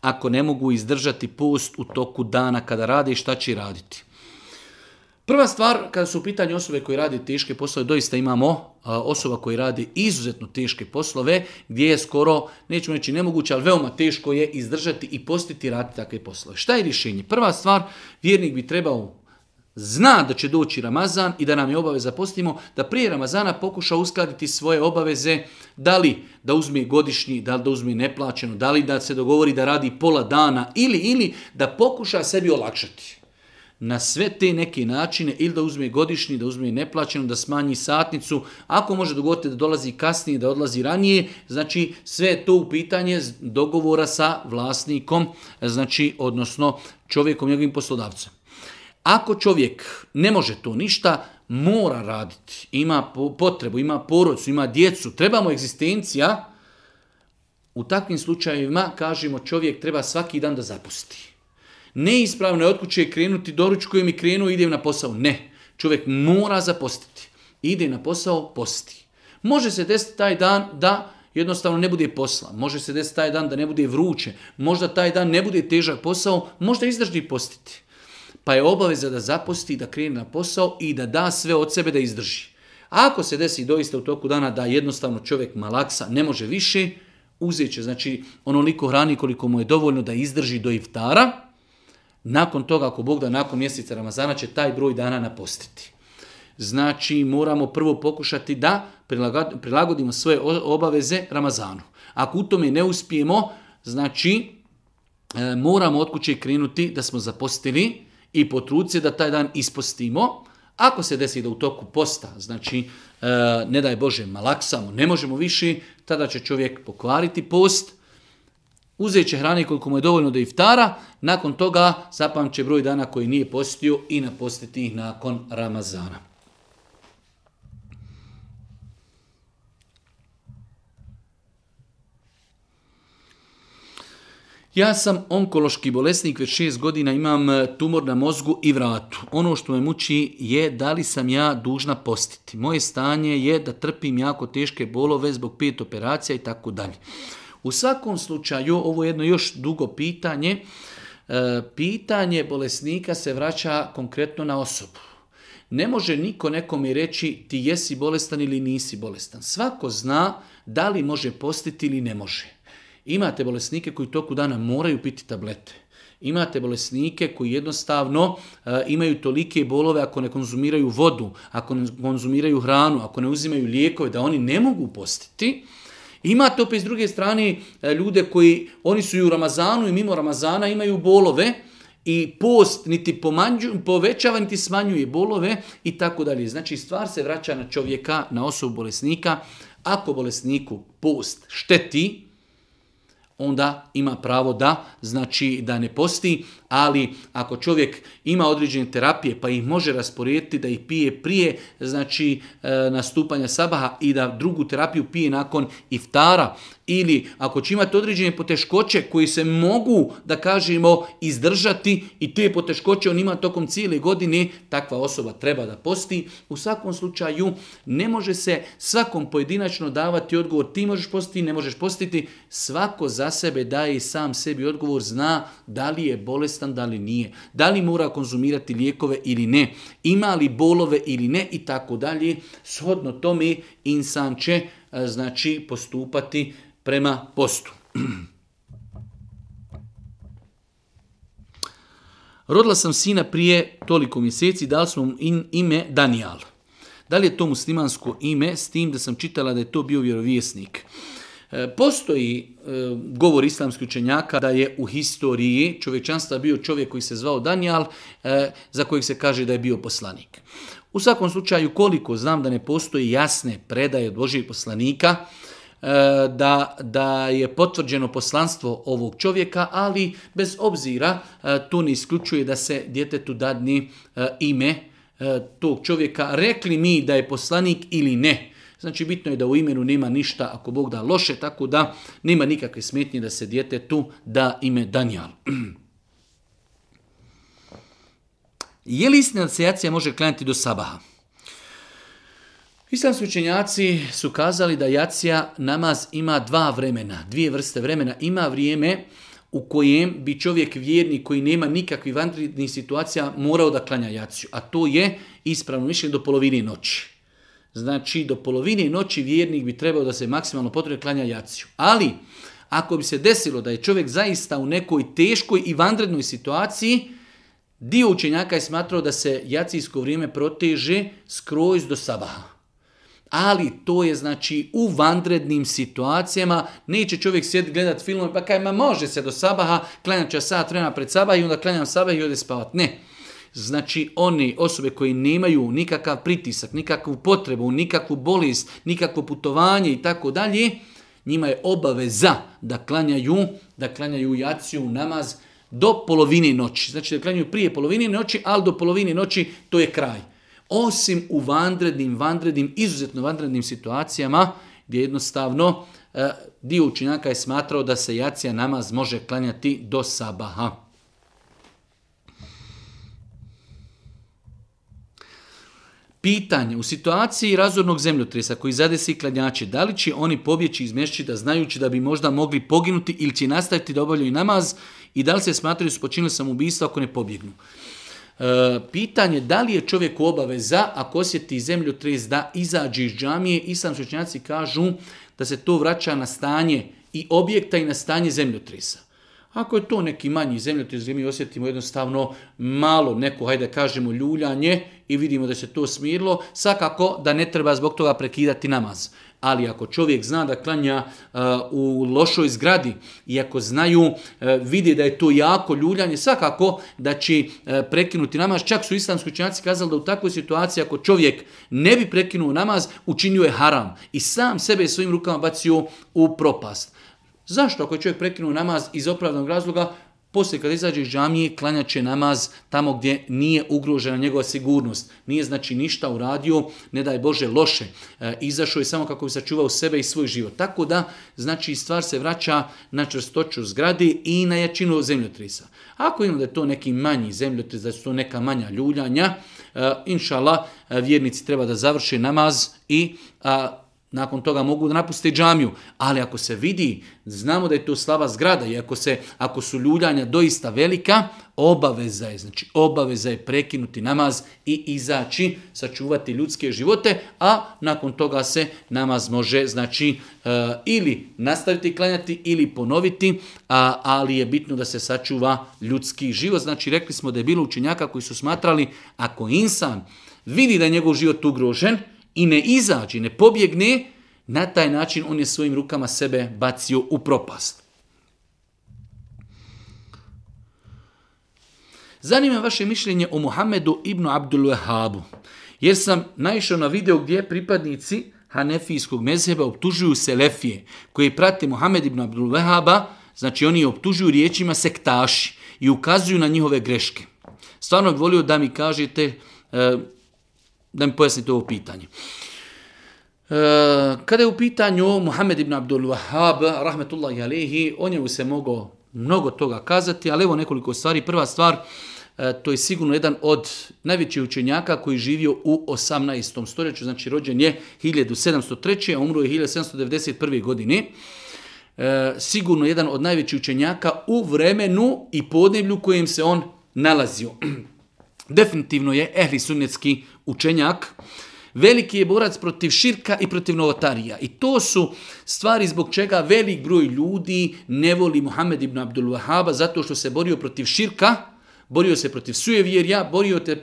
ako ne mogu izdržati post u toku dana kada rade i šta će raditi. Prva stvar, kada su u pitanju osobe koji radi teške poslove, doista imamo osoba koji radi izuzetno teške poslove, gdje je skoro, nećemo reći nemoguće, ali veoma teško je izdržati i postiti raditi takve poslove. Šta je rješenje? Prva stvar, vjernik bi trebao zna da će doći Ramazan i da nam je obaveza postimo, da prije Ramazana pokuša uskladiti svoje obaveze, da li da uzme godišnji, da li da uzme neplaćeno, da li da se dogovori da radi pola dana ili, ili da pokuša sebi olakšati. Na sve te neke načine, ili da uzme godišnji, da uzme neplaćeno, da smanji satnicu, ako može dogoditi da dolazi kasnije, da odlazi ranije, znači sve je to u pitanje dogovora sa vlasnikom, znači odnosno čovjekom, njegovim poslodavcem. Ako čovjek ne može to ništa, mora raditi, ima potrebu, ima porodcu, ima djecu, trebamo egzistencija, u takvim slučajevima, kažemo, čovjek treba svaki dan da zapusti. Neispravno je od kuće krenuti, doručkujem i krenuo, idem na posao. Ne, čovjek mora zapostiti. Ide na posao, posti. Može se desiti taj dan da jednostavno ne bude posla. Može se desiti taj dan da ne bude vruće. Možda taj dan ne bude težak posao, možda izdrži postiti pa je obaveza da zaposti, da krene na posao i da da sve od sebe da izdrži. Ako se desi doista u toku dana da jednostavno čovjek malaksa ne može više, uzet će znači, onoliko hrani koliko mu je dovoljno da izdrži do iftara, nakon toga, ako Bog da nakon mjeseca Ramazana će taj broj dana napostiti. Znači, moramo prvo pokušati da prilagodimo svoje obaveze Ramazanu. Ako u tome ne uspijemo, znači, e, moramo od kuće krenuti da smo zapostili, i potruci da taj dan ispostimo. Ako se desi da u toku posta, znači e, ne daj Bože malaksamo, ne možemo više, tada će čovjek pokvariti post, uzet će hrane koliko mu je dovoljno da iftara, nakon toga zapamće broj dana koji nije postio i napostiti ih nakon Ramazana. Ja sam onkološki bolesnik, već šest godina imam e, tumor na mozgu i vratu. Ono što me muči je da li sam ja dužna postiti. Moje stanje je da trpim jako teške bolove zbog pet operacija i tako dalje. U svakom slučaju, ovo je jedno još dugo pitanje, e, pitanje bolesnika se vraća konkretno na osobu. Ne može niko nekome reći ti jesi bolestan ili nisi bolestan. Svako zna da li može postiti ili ne može. Imate bolesnike koji toku dana moraju piti tablete. Imate bolesnike koji jednostavno e, imaju tolike bolove ako ne konzumiraju vodu, ako ne konzumiraju hranu, ako ne uzimaju lijekove, da oni ne mogu postiti. Imate opet s druge strane e, ljude koji, oni su i u Ramazanu i mimo Ramazana imaju bolove i post niti pomanđu, povećava niti smanjuje bolove i tako dalje. Znači stvar se vraća na čovjeka, na osobu bolesnika. Ako bolesniku post šteti, onda ima pravo da, znači da ne posti, ali ako čovjek ima određene terapije pa ih može rasporediti da ih pije prije znači e, nastupanja sabaha i da drugu terapiju pije nakon iftara ili ako će imati određene poteškoće koji se mogu, da kažemo, izdržati i te poteškoće on ima tokom cijele godine, takva osoba treba da posti. U svakom slučaju ne može se svakom pojedinačno davati odgovor ti možeš postiti, ne možeš postiti. Svako za sebe daje sam sebi odgovor, zna da li je bolestan, da li nije, da li mora konzumirati lijekove ili ne, ima li bolove ili ne i tako dalje. Shodno tome insan će e, znači postupati prema postu. Rodila sam sina prije toliko mjeseci, dali smo mu ime Daniel. Da li je to muslimansko ime, s tim da sam čitala da je to bio vjerovjesnik? E, postoji e, govor islamskih učenjaka da je u historiji čovečanstva bio čovjek koji se zvao Daniel, e, za kojeg se kaže da je bio poslanik. U svakom slučaju, koliko znam da ne postoji jasne predaje od Božih poslanika, E, da, da je potvrđeno poslanstvo ovog čovjeka, ali bez obzira e, tu ne isključuje da se djetetu dadni e, ime tog čovjeka. Rekli mi da je poslanik ili ne. Znači bitno je da u imenu nema ništa ako Bog da loše, tako da nema nikakve smetnje da se djetetu da ime Danijal. [CLEARS THROAT] Je li istina da se jacija može klanjati do sabaha? Islamski učenjaci su kazali da jacija namaz ima dva vremena, dvije vrste vremena. Ima vrijeme u kojem bi čovjek vjerni koji nema nikakvih vanrednih situacija morao da klanja jaciju, a to je ispravno mišljenje do polovine noći. Znači, do polovine noći vjernik bi trebao da se maksimalno potrebe klanja jaciju. Ali, ako bi se desilo da je čovjek zaista u nekoj teškoj i vanrednoj situaciji, dio učenjaka je smatrao da se jacijsko vrijeme proteže skroz do sabaha ali to je znači u vanrednim situacijama, neće čovjek sjediti gledat film, pa kaj ma može se do sabaha, klanjat će sat vremena pred sabah i onda klanjam sabah i ode spavat. Ne. Znači, one osobe koje nemaju nikakav pritisak, nikakvu potrebu, nikakvu bolest, nikakvo putovanje i tako dalje, njima je obaveza da klanjaju, da klanjaju jaciju, namaz do polovine noći. Znači da klanjaju prije polovine noći, ali do polovine noći to je kraj osim u vanrednim, vanrednim, izuzetno vanrednim situacijama gdje jednostavno e, dio učinaka je smatrao da se jacija namaz može klanjati do sabaha. Pitanje, u situaciji razornog zemljotresa koji zadesi klanjače, da li će oni pobjeći iz da znajući da bi možda mogli poginuti ili će nastaviti da obavljaju namaz i da li se smatraju su počinili ako ne pobjegnu? E, pitanje da li je čovjek obaveza, ako osjeti zemlju tres, da izađe iz džamije, islamski svećnjaci kažu da se to vraća na stanje i objekta i na stanje zemljotresa. Ako je to neki manji zemljotres gdje mi osjetimo jednostavno malo neko, hajde kažemo, ljuljanje i vidimo da se to smirilo, svakako da ne treba zbog toga prekidati namaz. Ali ako čovjek zna da klanja eh, u lošoj zgradi i ako znaju, eh, vidi da je to jako ljuljanje, svakako da će eh, prekinuti namaz. Čak su islamski učenjaci kazali da u takvoj situaciji ako čovjek ne bi prekinuo namaz, učinio je haram i sam sebe svojim rukama bacio u propast. Zašto ako je čovjek prekinuo namaz iz opravdanog razloga, poslije kad izađe iz džamije, klanja će namaz tamo gdje nije ugrožena njegova sigurnost. Nije znači ništa uradio, ne daj Bože, loše. E, izašao je samo kako bi sačuvao sebe i svoj život. Tako da, znači, stvar se vraća na čvrstoću zgradi i na jačinu zemljotrisa. Ako imamo da to neki manji zemljotris, da su to neka manja ljuljanja, e, inšala, e, vjernici treba da završe namaz i nakon toga mogu da napusti džamiju, ali ako se vidi, znamo da je to slava zgrada i ako, se, ako su ljuljanja doista velika, obaveza je, znači obaveza je prekinuti namaz i izaći, sačuvati ljudske živote, a nakon toga se namaz može, znači, e, ili nastaviti klanjati ili ponoviti, a, ali je bitno da se sačuva ljudski život. Znači, rekli smo da je bilo učinjaka koji su smatrali, ako insan vidi da je njegov život ugrožen, i ne izađe, ne pobjegne, na taj način on je svojim rukama sebe bacio u propast. Zanima vaše mišljenje o Muhammedu ibn Abdul Wahabu, jer sam naišao na video gdje pripadnici Hanefijskog mezheba optužuju Selefije, koji prate Muhammed ibn Abdul Wahaba, znači oni optužuju riječima sektaši i ukazuju na njihove greške. Stvarno bih volio da mi kažete e, da mi pojasnite ovo pitanje. E, kada je u pitanju Muhammed ibn Abdul Wahab, rahmetullahi alihi, o njemu se mogo mnogo toga kazati, ali evo nekoliko stvari. Prva stvar, e, to je sigurno jedan od najvećih učenjaka koji je živio u 18. stoljeću, znači rođen je 1703. a umro je 1791. godine. E, sigurno jedan od najvećih učenjaka u vremenu i podneblju kojem se on nalazio. Definitivno je ehli sunnetski učenjak. Veliki je borac protiv širka i protiv novotarija. I to su stvari zbog čega velik broj ljudi ne voli Muhammed ibn Abdul Wahaba zato što se borio protiv širka borio se protiv sujevjerja, borio se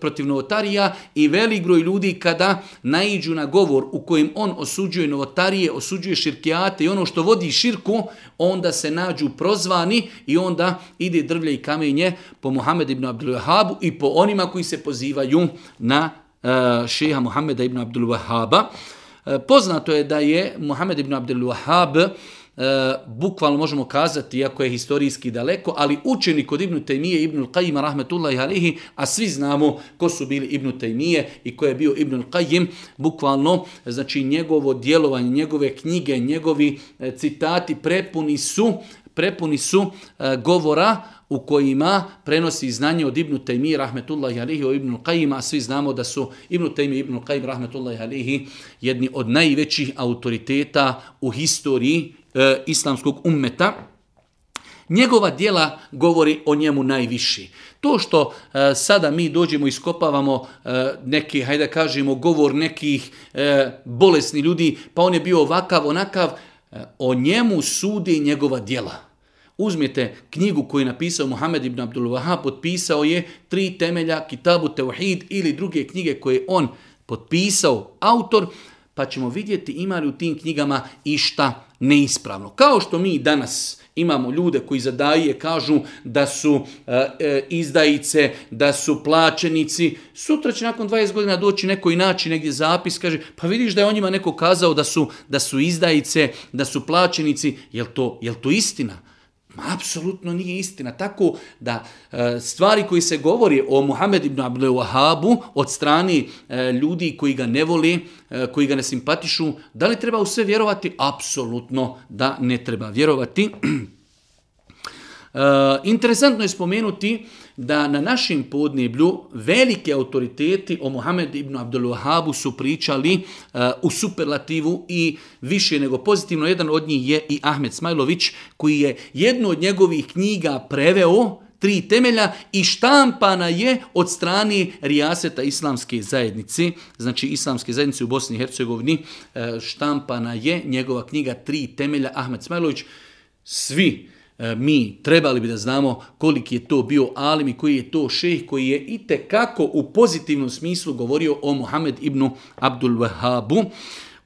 protiv novotarija i velik broj ljudi kada naiđu na govor u kojem on osuđuje novotarije, osuđuje širkijate i ono što vodi širku, onda se nađu prozvani i onda ide drvlje i kamenje po Muhammed ibn Abdul Wahabu i po onima koji se pozivaju na e, šeha Muhammeda ibn Abdul Wahaba. E, poznato je da je Muhammed ibn Abdul Wahab e, bukvalno možemo kazati, iako je historijski daleko, ali učeni kod Ibnu Tejmije, Ibnu Qajima, rahmetullahi alihi, a svi znamo ko su bili Ibnu Tejmije i ko je bio Ibnu Qajim, bukvalno, znači njegovo djelovanje, njegove knjige, njegovi e, citati prepuni su prepuni su e, govora u kojima prenosi znanje od Ibnu Taymi rahmetullahi alihi o Ibnu Qajima, a svi znamo da su Ibnu Taymi i Ibnu Qajim rahmetullahi alihi jedni od najvećih autoriteta u historiji e, islamskog ummeta, njegova djela govori o njemu najviši. To što e, sada mi dođemo i iskopavamo e, neki, hajde kažemo, govor nekih e, bolesni ljudi, pa on je bio ovakav, onakav, o njemu sudi njegova djela. Uzmite knjigu koju je napisao Muhammed ibn Abdul Wahab, potpisao je tri temelja Kitabu Teuhid ili druge knjige koje on potpisao autor, pa ćemo vidjeti ima li u tim knjigama išta neispravno. Kao što mi danas imamo ljude koji zadaje kažu da su e, e, izdajice, da su plaćenici. Sutra će nakon 20 godina doći neko i naći negdje zapis, kaže pa vidiš da je on neko kazao da su, da su izdajice, da su plaćenici. to, jel to istina? Ma, Apsolutno nije istina. Tako da e, stvari koji se govori o Muhammed ibn Abdul Wahabu od strani e, ljudi koji ga ne voli, e, koji ga ne simpatišu, da li treba u sve vjerovati? Apsolutno da ne treba vjerovati. [CLEARS THROAT] Interesantno je spomenuti da na našem podneblju velike autoriteti o Mohamed ibn Abdul su pričali eh, u superlativu i više nego pozitivno. Jedan od njih je i Ahmed Smajlović koji je jednu od njegovih knjiga preveo tri temelja i štampana je od strani rijaseta islamske zajednice, znači islamske zajednice u Bosni i Hercegovini, eh, štampana je njegova knjiga Tri temelja Ahmed Smajlović. Svi E, mi trebali bi da znamo koliki je to bio alim i koji je to šejh koji je i kako u pozitivnom smislu govorio o Muhammed ibn Abdul Wahabu.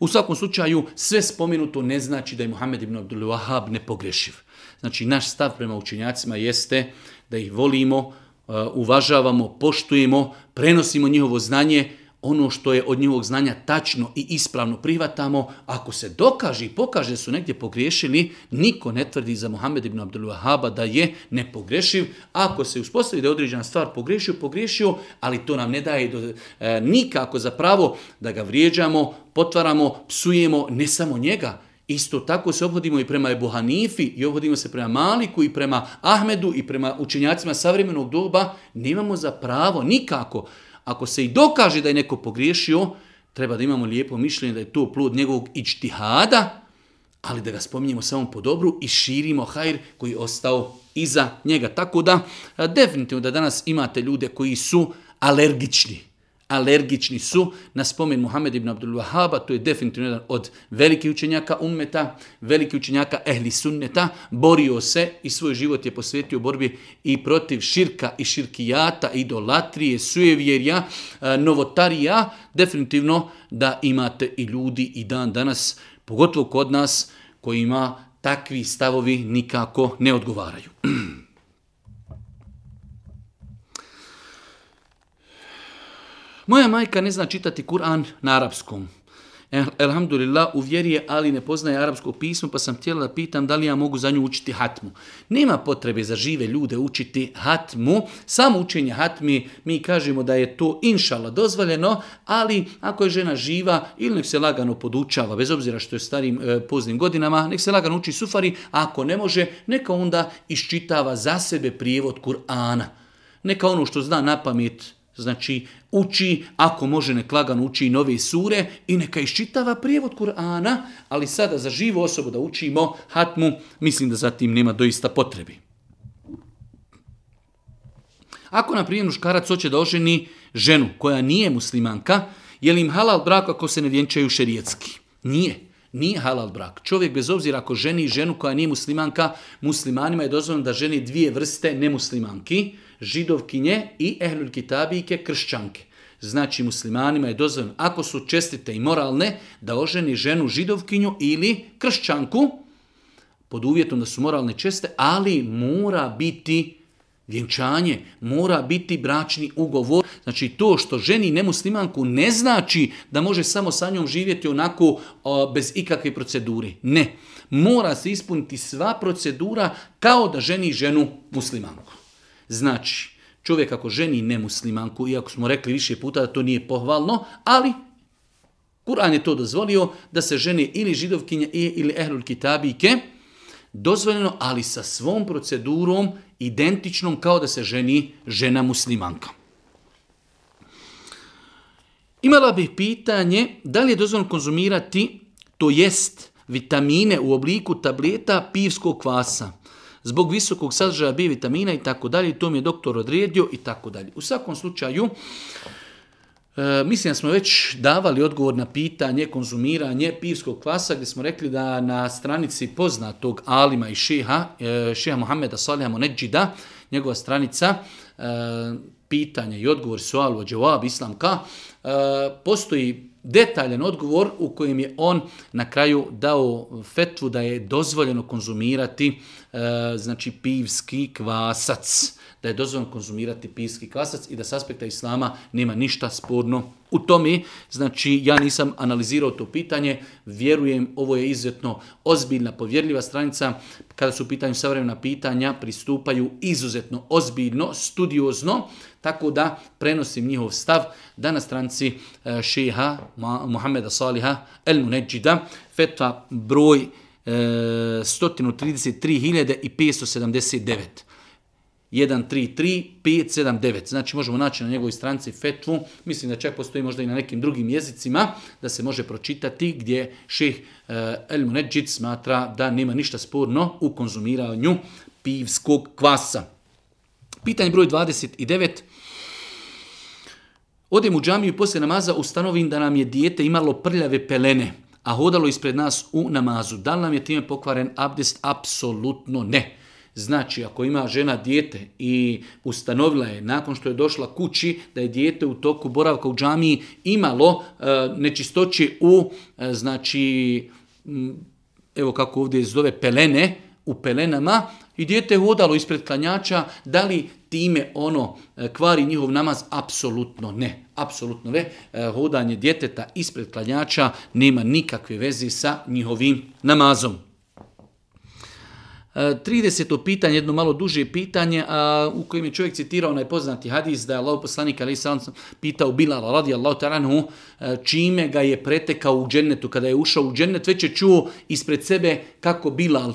U svakom slučaju sve spomenuto ne znači da je Muhammed ibn Abdul Wahab nepogrešiv. Znači naš stav prema učenjacima jeste da ih volimo, e, uvažavamo, poštujemo, prenosimo njihovo znanje, ono što je od njegovog znanja tačno i ispravno prihvatamo, ako se dokaže i pokaže da su negdje pogriješili, niko ne tvrdi za Muhammed ibn Abdul Wahaba da je nepogrešiv. Ako se uspostavi da je određena stvar pogriješio, pogriješio, ali to nam ne daje do, e, nikako za pravo da ga vrijeđamo, potvaramo, psujemo, ne samo njega, Isto tako se obhodimo i prema Ebu Hanifi, i obhodimo se prema Maliku, i prema Ahmedu, i prema učenjacima savremenog doba. Nemamo za pravo nikako ako se i dokaže da je neko pogriješio, treba da imamo lijepo mišljenje da je to plod njegovog ičtihada, ali da ga spominjemo samo po dobru i širimo hajr koji je ostao iza njega. Tako da, definitivno da danas imate ljude koji su alergični alergični su na spomen Muhammed ibn Abdul Wahaba, to je definitivno jedan od velikih učenjaka ummeta, veliki učenjaka ehli sunneta, borio se i svoj život je posvetio borbi i protiv širka i širkijata, idolatrije, sujevjerja, e, novotarija, definitivno da imate i ljudi i dan danas, pogotovo kod nas, kojima takvi stavovi nikako ne odgovaraju. [CLEARS THROAT] Moja majka ne zna čitati Kur'an na arapskom. Elhamdulillah, eh, u vjeri je, ali ne poznaje arapsko pismo, pa sam htjela da pitam da li ja mogu za nju učiti hatmu. Nema potrebe za žive ljude učiti hatmu. Samo učenje hatmi, mi kažemo da je to inšala dozvoljeno, ali ako je žena živa ili nek se lagano podučava, bez obzira što je starim e, poznim godinama, nek se lagano uči sufari, a ako ne može, neka onda iščitava za sebe prijevod Kur'ana. Neka ono što zna na pamet, znači uči, ako može nek lagano uči i nove sure i neka iščitava prijevod Kur'ana, ali sada za živu osobu da učimo hatmu, mislim da zatim nema doista potrebi. Ako, na primjer, škarac hoće da oženi ženu koja nije muslimanka, je li im halal brak ako se ne vjenčaju šerijetski? Nije. Nije halal brak. Čovjek bez obzira ako ženi ženu koja nije muslimanka, muslimanima je dozvoljeno da ženi dvije vrste nemuslimanki židovkinje i ehlul kitabike kršćanke. Znači muslimanima je dozvoljeno ako su čestite i moralne da oženi ženu židovkinju ili kršćanku pod uvjetom da su moralne česte, ali mora biti vjenčanje, mora biti bračni ugovor. Znači to što ženi nemuslimanku ne znači da može samo sa njom živjeti onako bez ikakve procedure. Ne. Mora se ispuniti sva procedura kao da ženi ženu muslimanku. Znači, čovjek ako ženi nemuslimanku, iako smo rekli više puta da to nije pohvalno, ali Kur'an je to dozvolio da se žene ili židovkinje ili ehlul kitabike, dozvoljeno, ali sa svom procedurom identičnom kao da se ženi žena muslimanka. Imala bih pitanje da li je dozvoljeno konzumirati, to jest vitamine u obliku tableta pivskog kvasa, zbog visokog sadržaja B vitamina i tako dalje, to mi je doktor odredio i tako dalje. U svakom slučaju, e, mislim da smo već davali odgovor na pitanje konzumiranje pivskog kvasa gdje smo rekli da na stranici poznatog Alima i šeha, e, Šiha Mohameda Salihamo Nedžida, njegova stranica e, pitanje i odgovor su Islam Ka, islamka, e, postoji detaljan odgovor u kojem je on na kraju dao fetvu da je dozvoljeno konzumirati e, znači pivski kvasac da je dozvoljeno konzumirati pijski kvasac i da s aspekta islama nema ništa sporno u tome. Znači, ja nisam analizirao to pitanje, vjerujem, ovo je izuzetno ozbiljna, povjerljiva stranica. Kada su u pitanju savremena pitanja, pristupaju izuzetno ozbiljno, studiozno, tako da prenosim njihov stav da na stranci e, šeha Muhammeda Saliha El Muneđida, fetva broj 133.579. E, 1.33.579. Znači možemo naći na njegovoj stranci fetvu, mislim da čak postoji možda i na nekim drugim jezicima, da se može pročitati gdje ših eh, El Muneđid smatra da nema ništa sporno u konzumiranju pivskog kvasa. Pitanje broj 29. Odem u džamiju i poslije namaza ustanovim da nam je dijete imalo prljave pelene, a hodalo ispred nas u namazu. Da li nam je time pokvaren abdest? Apsolutno ne. Znači, ako ima žena dijete i ustanovila je nakon što je došla kući da je dijete u toku boravka u džamiji imalo e, nečistoće u, e, znači, evo kako ovdje zove, pelene, u pelenama i dijete je hodalo ispred klanjača, da li time ono e, kvari njihov namaz? Apsolutno ne. Apsolutno ne. E, hodanje djeteta ispred klanjača nema nikakve veze sa njihovim namazom. 30. E, pitanje, jedno malo duže pitanje, a, u kojem je čovjek citirao onaj hadis da je Allah poslanik ali pitao Bilala radi Allah e, čime ga je pretekao u džennetu. Kada je ušao u džennet već je čuo ispred sebe kako Bilal e,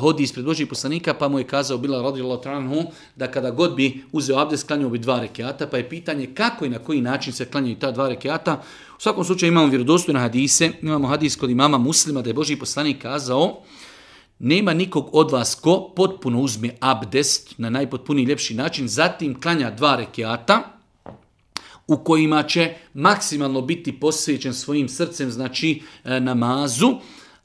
hodi ispred Božih poslanika, pa mu je kazao Bila radijallahu taranhu da kada god bi uzeo Abdes klanjao bi dva rekeata. pa je pitanje kako i na koji način se klanjaju ta dva rekeata. U svakom slučaju imamo vjerodostojne hadise, imamo hadis kod imama muslima da je Boži poslanik kazao nema nikog od vas ko potpuno uzme abdest na najpotpuniji ljepši način, zatim klanja dva rekiata u kojima će maksimalno biti posvećen svojim srcem, znači e, namazu,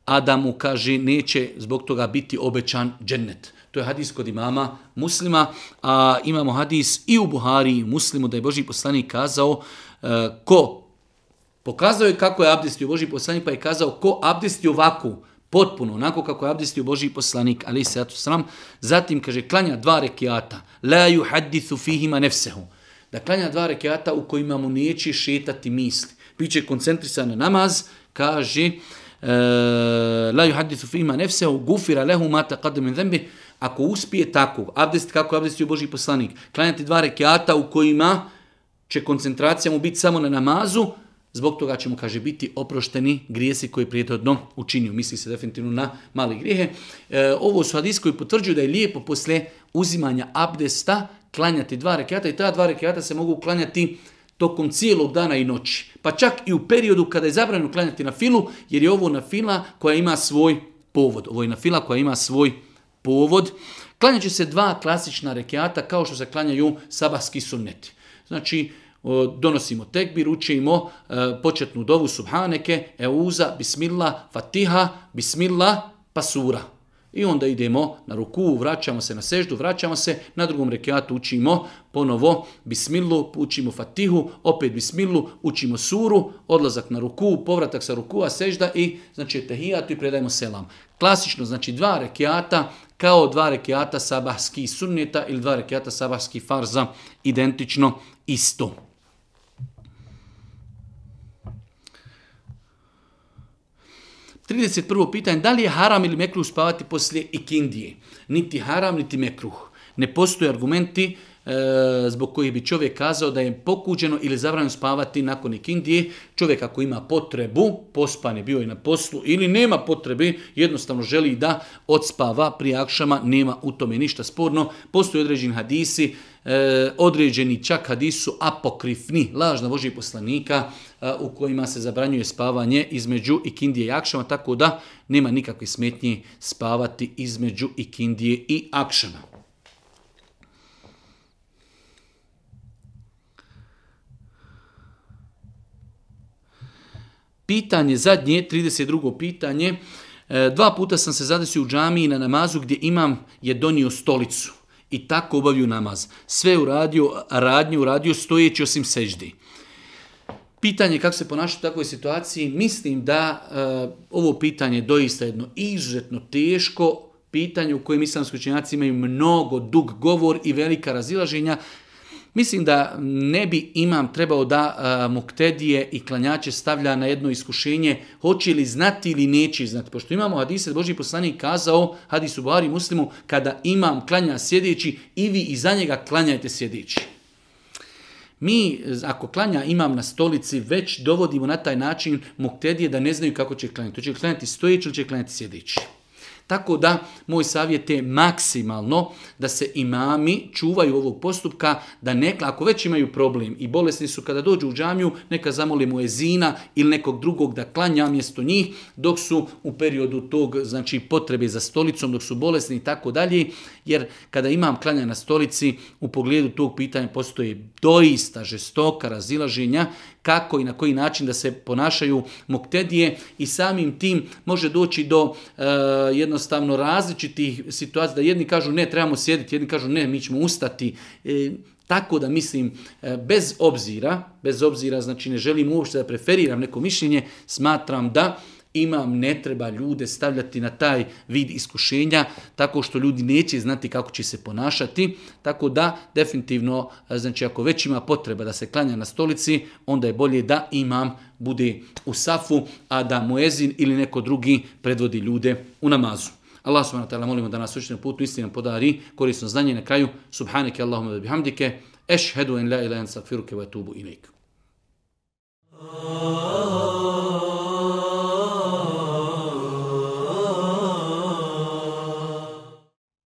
a da mu kaže neće zbog toga biti obećan džennet. To je hadis kod imama muslima, a imamo hadis i u Buhari i muslimu da je Boži poslanik kazao e, ko Pokazao je kako je abdestio Boži poslanik pa je kazao ko abdesti ovakvu potpuno, onako kako je abdestio Boži poslanik, ali se sram, zatim kaže, klanja dva rekiata, la ju hadithu fihima nefsehu, da klanja dva rekiata u kojima mu neće šetati misli, biće koncentrisan na namaz, kaže, eh, la ju hadithu fihima nefsehu, gufira lehu mata min zembi, ako uspije tako, abdest kako je abdestio Boži poslanik, klanjati dva rekiata u kojima će koncentracija mu biti samo na namazu, Zbog toga ćemo, kaže, biti oprošteni grijesi koji je prijetodno učinio. Misli se definitivno na mali grijehe. E, ovo su hadis koji potvrđuju da je lijepo poslije uzimanja abdesta klanjati dva rekiata i ta dva rekiata se mogu klanjati tokom cijelog dana i noći. Pa čak i u periodu kada je zabranjeno klanjati na filu, jer je ovo na fila koja ima svoj povod. Ovo je na fila koja ima svoj povod. Klanjat će se dva klasična rekiata kao što se klanjaju sabahski sunneti. Znači, donosimo tekbir, učimo e, početnu dovu subhaneke, euza, bismillah, fatiha, bismillah, pasura. I onda idemo na ruku, vraćamo se na seždu, vraćamo se, na drugom rekiatu učimo ponovo bismilu, učimo fatihu, opet bismilu, učimo suru, odlazak na ruku, povratak sa ruku, a sežda i znači tehijatu i predajemo selam. Klasično, znači dva rekiata kao dva rekiata sabahski sunneta ili dva rekiata sabahski farza, identično isto. 31. pitanje, da li je haram ili mekruh spavati poslije ikindije? Niti haram, niti mekruh. Ne postoje argumenti E, zbog kojih bi čovjek kazao da je pokuđeno ili zabranjeno spavati nakon ikindije. Čovjek ako ima potrebu, pospan je bio i na poslu, ili nema potrebe, jednostavno želi da odspava pri akšama, nema u tome ništa sporno. Postoje određeni hadisi, e, određeni čak hadisu apokrifni, lažna voži poslanika e, u kojima se zabranjuje spavanje između ikindije i akšama, tako da nema nikakve smetnje spavati između ikindije i akšama. Pitanje zadnje, 32. pitanje. E, dva puta sam se zadesio u džamiji na namazu gdje imam je donio stolicu i tako obavio namaz. Sve uradio, radnje uradio stojeći osim seždi. Pitanje kako se ponašati u takvoj situaciji, mislim da e, ovo pitanje je doista jedno izuzetno teško pitanje u kojem islamski učenjaci imaju mnogo dug govor i velika razilaženja. Mislim da ne bi imam trebao da a, e, muktedije i klanjače stavlja na jedno iskušenje hoće li znati ili neće znati. Pošto imamo hadise, Boži poslanik kazao hadisu Buhari muslimu kada imam klanja sjedeći i vi iza njega klanjajte sjedeći. Mi, ako klanja imam na stolici, već dovodimo na taj način muktedije da ne znaju kako će klanjati. To će klanjati stojeći ili će klanjati sjedeći. Tako da, moj savjet je maksimalno da se imami čuvaju ovog postupka, da neka, ako već imaju problem i bolesni su kada dođu u džamiju, neka zamoli mu ezina ili nekog drugog da klanja mjesto njih, dok su u periodu tog znači potrebe za stolicom, dok su bolesni i tako dalje, jer kada imam klanja na stolici, u pogledu tog pitanja postoje doista žestoka razilaženja kako i na koji način da se ponašaju moktedije i samim tim može doći do e, jednostavno različitih situacija da jedni kažu ne trebamo sjediti, jedni kažu ne mi ćemo ustati. E, tako da mislim, e, bez obzira, bez obzira, znači ne želim uopšte da preferiram neko mišljenje, smatram da imam ne treba ljude stavljati na taj vid iskušenja tako što ljudi neće znati kako će se ponašati, tako da definitivno, znači ako već ima potreba da se klanja na stolici, onda je bolje da imam bude u safu, a da muezin ili neko drugi predvodi ljude u namazu. Allah subhanahu wa ta'ala molimo da nas učinu putu istinom podari korisno znanje na kraju. Subhaneke Allahumma wa bihamdike. Ešhedu en la ilaha illa wa tubu ilaik.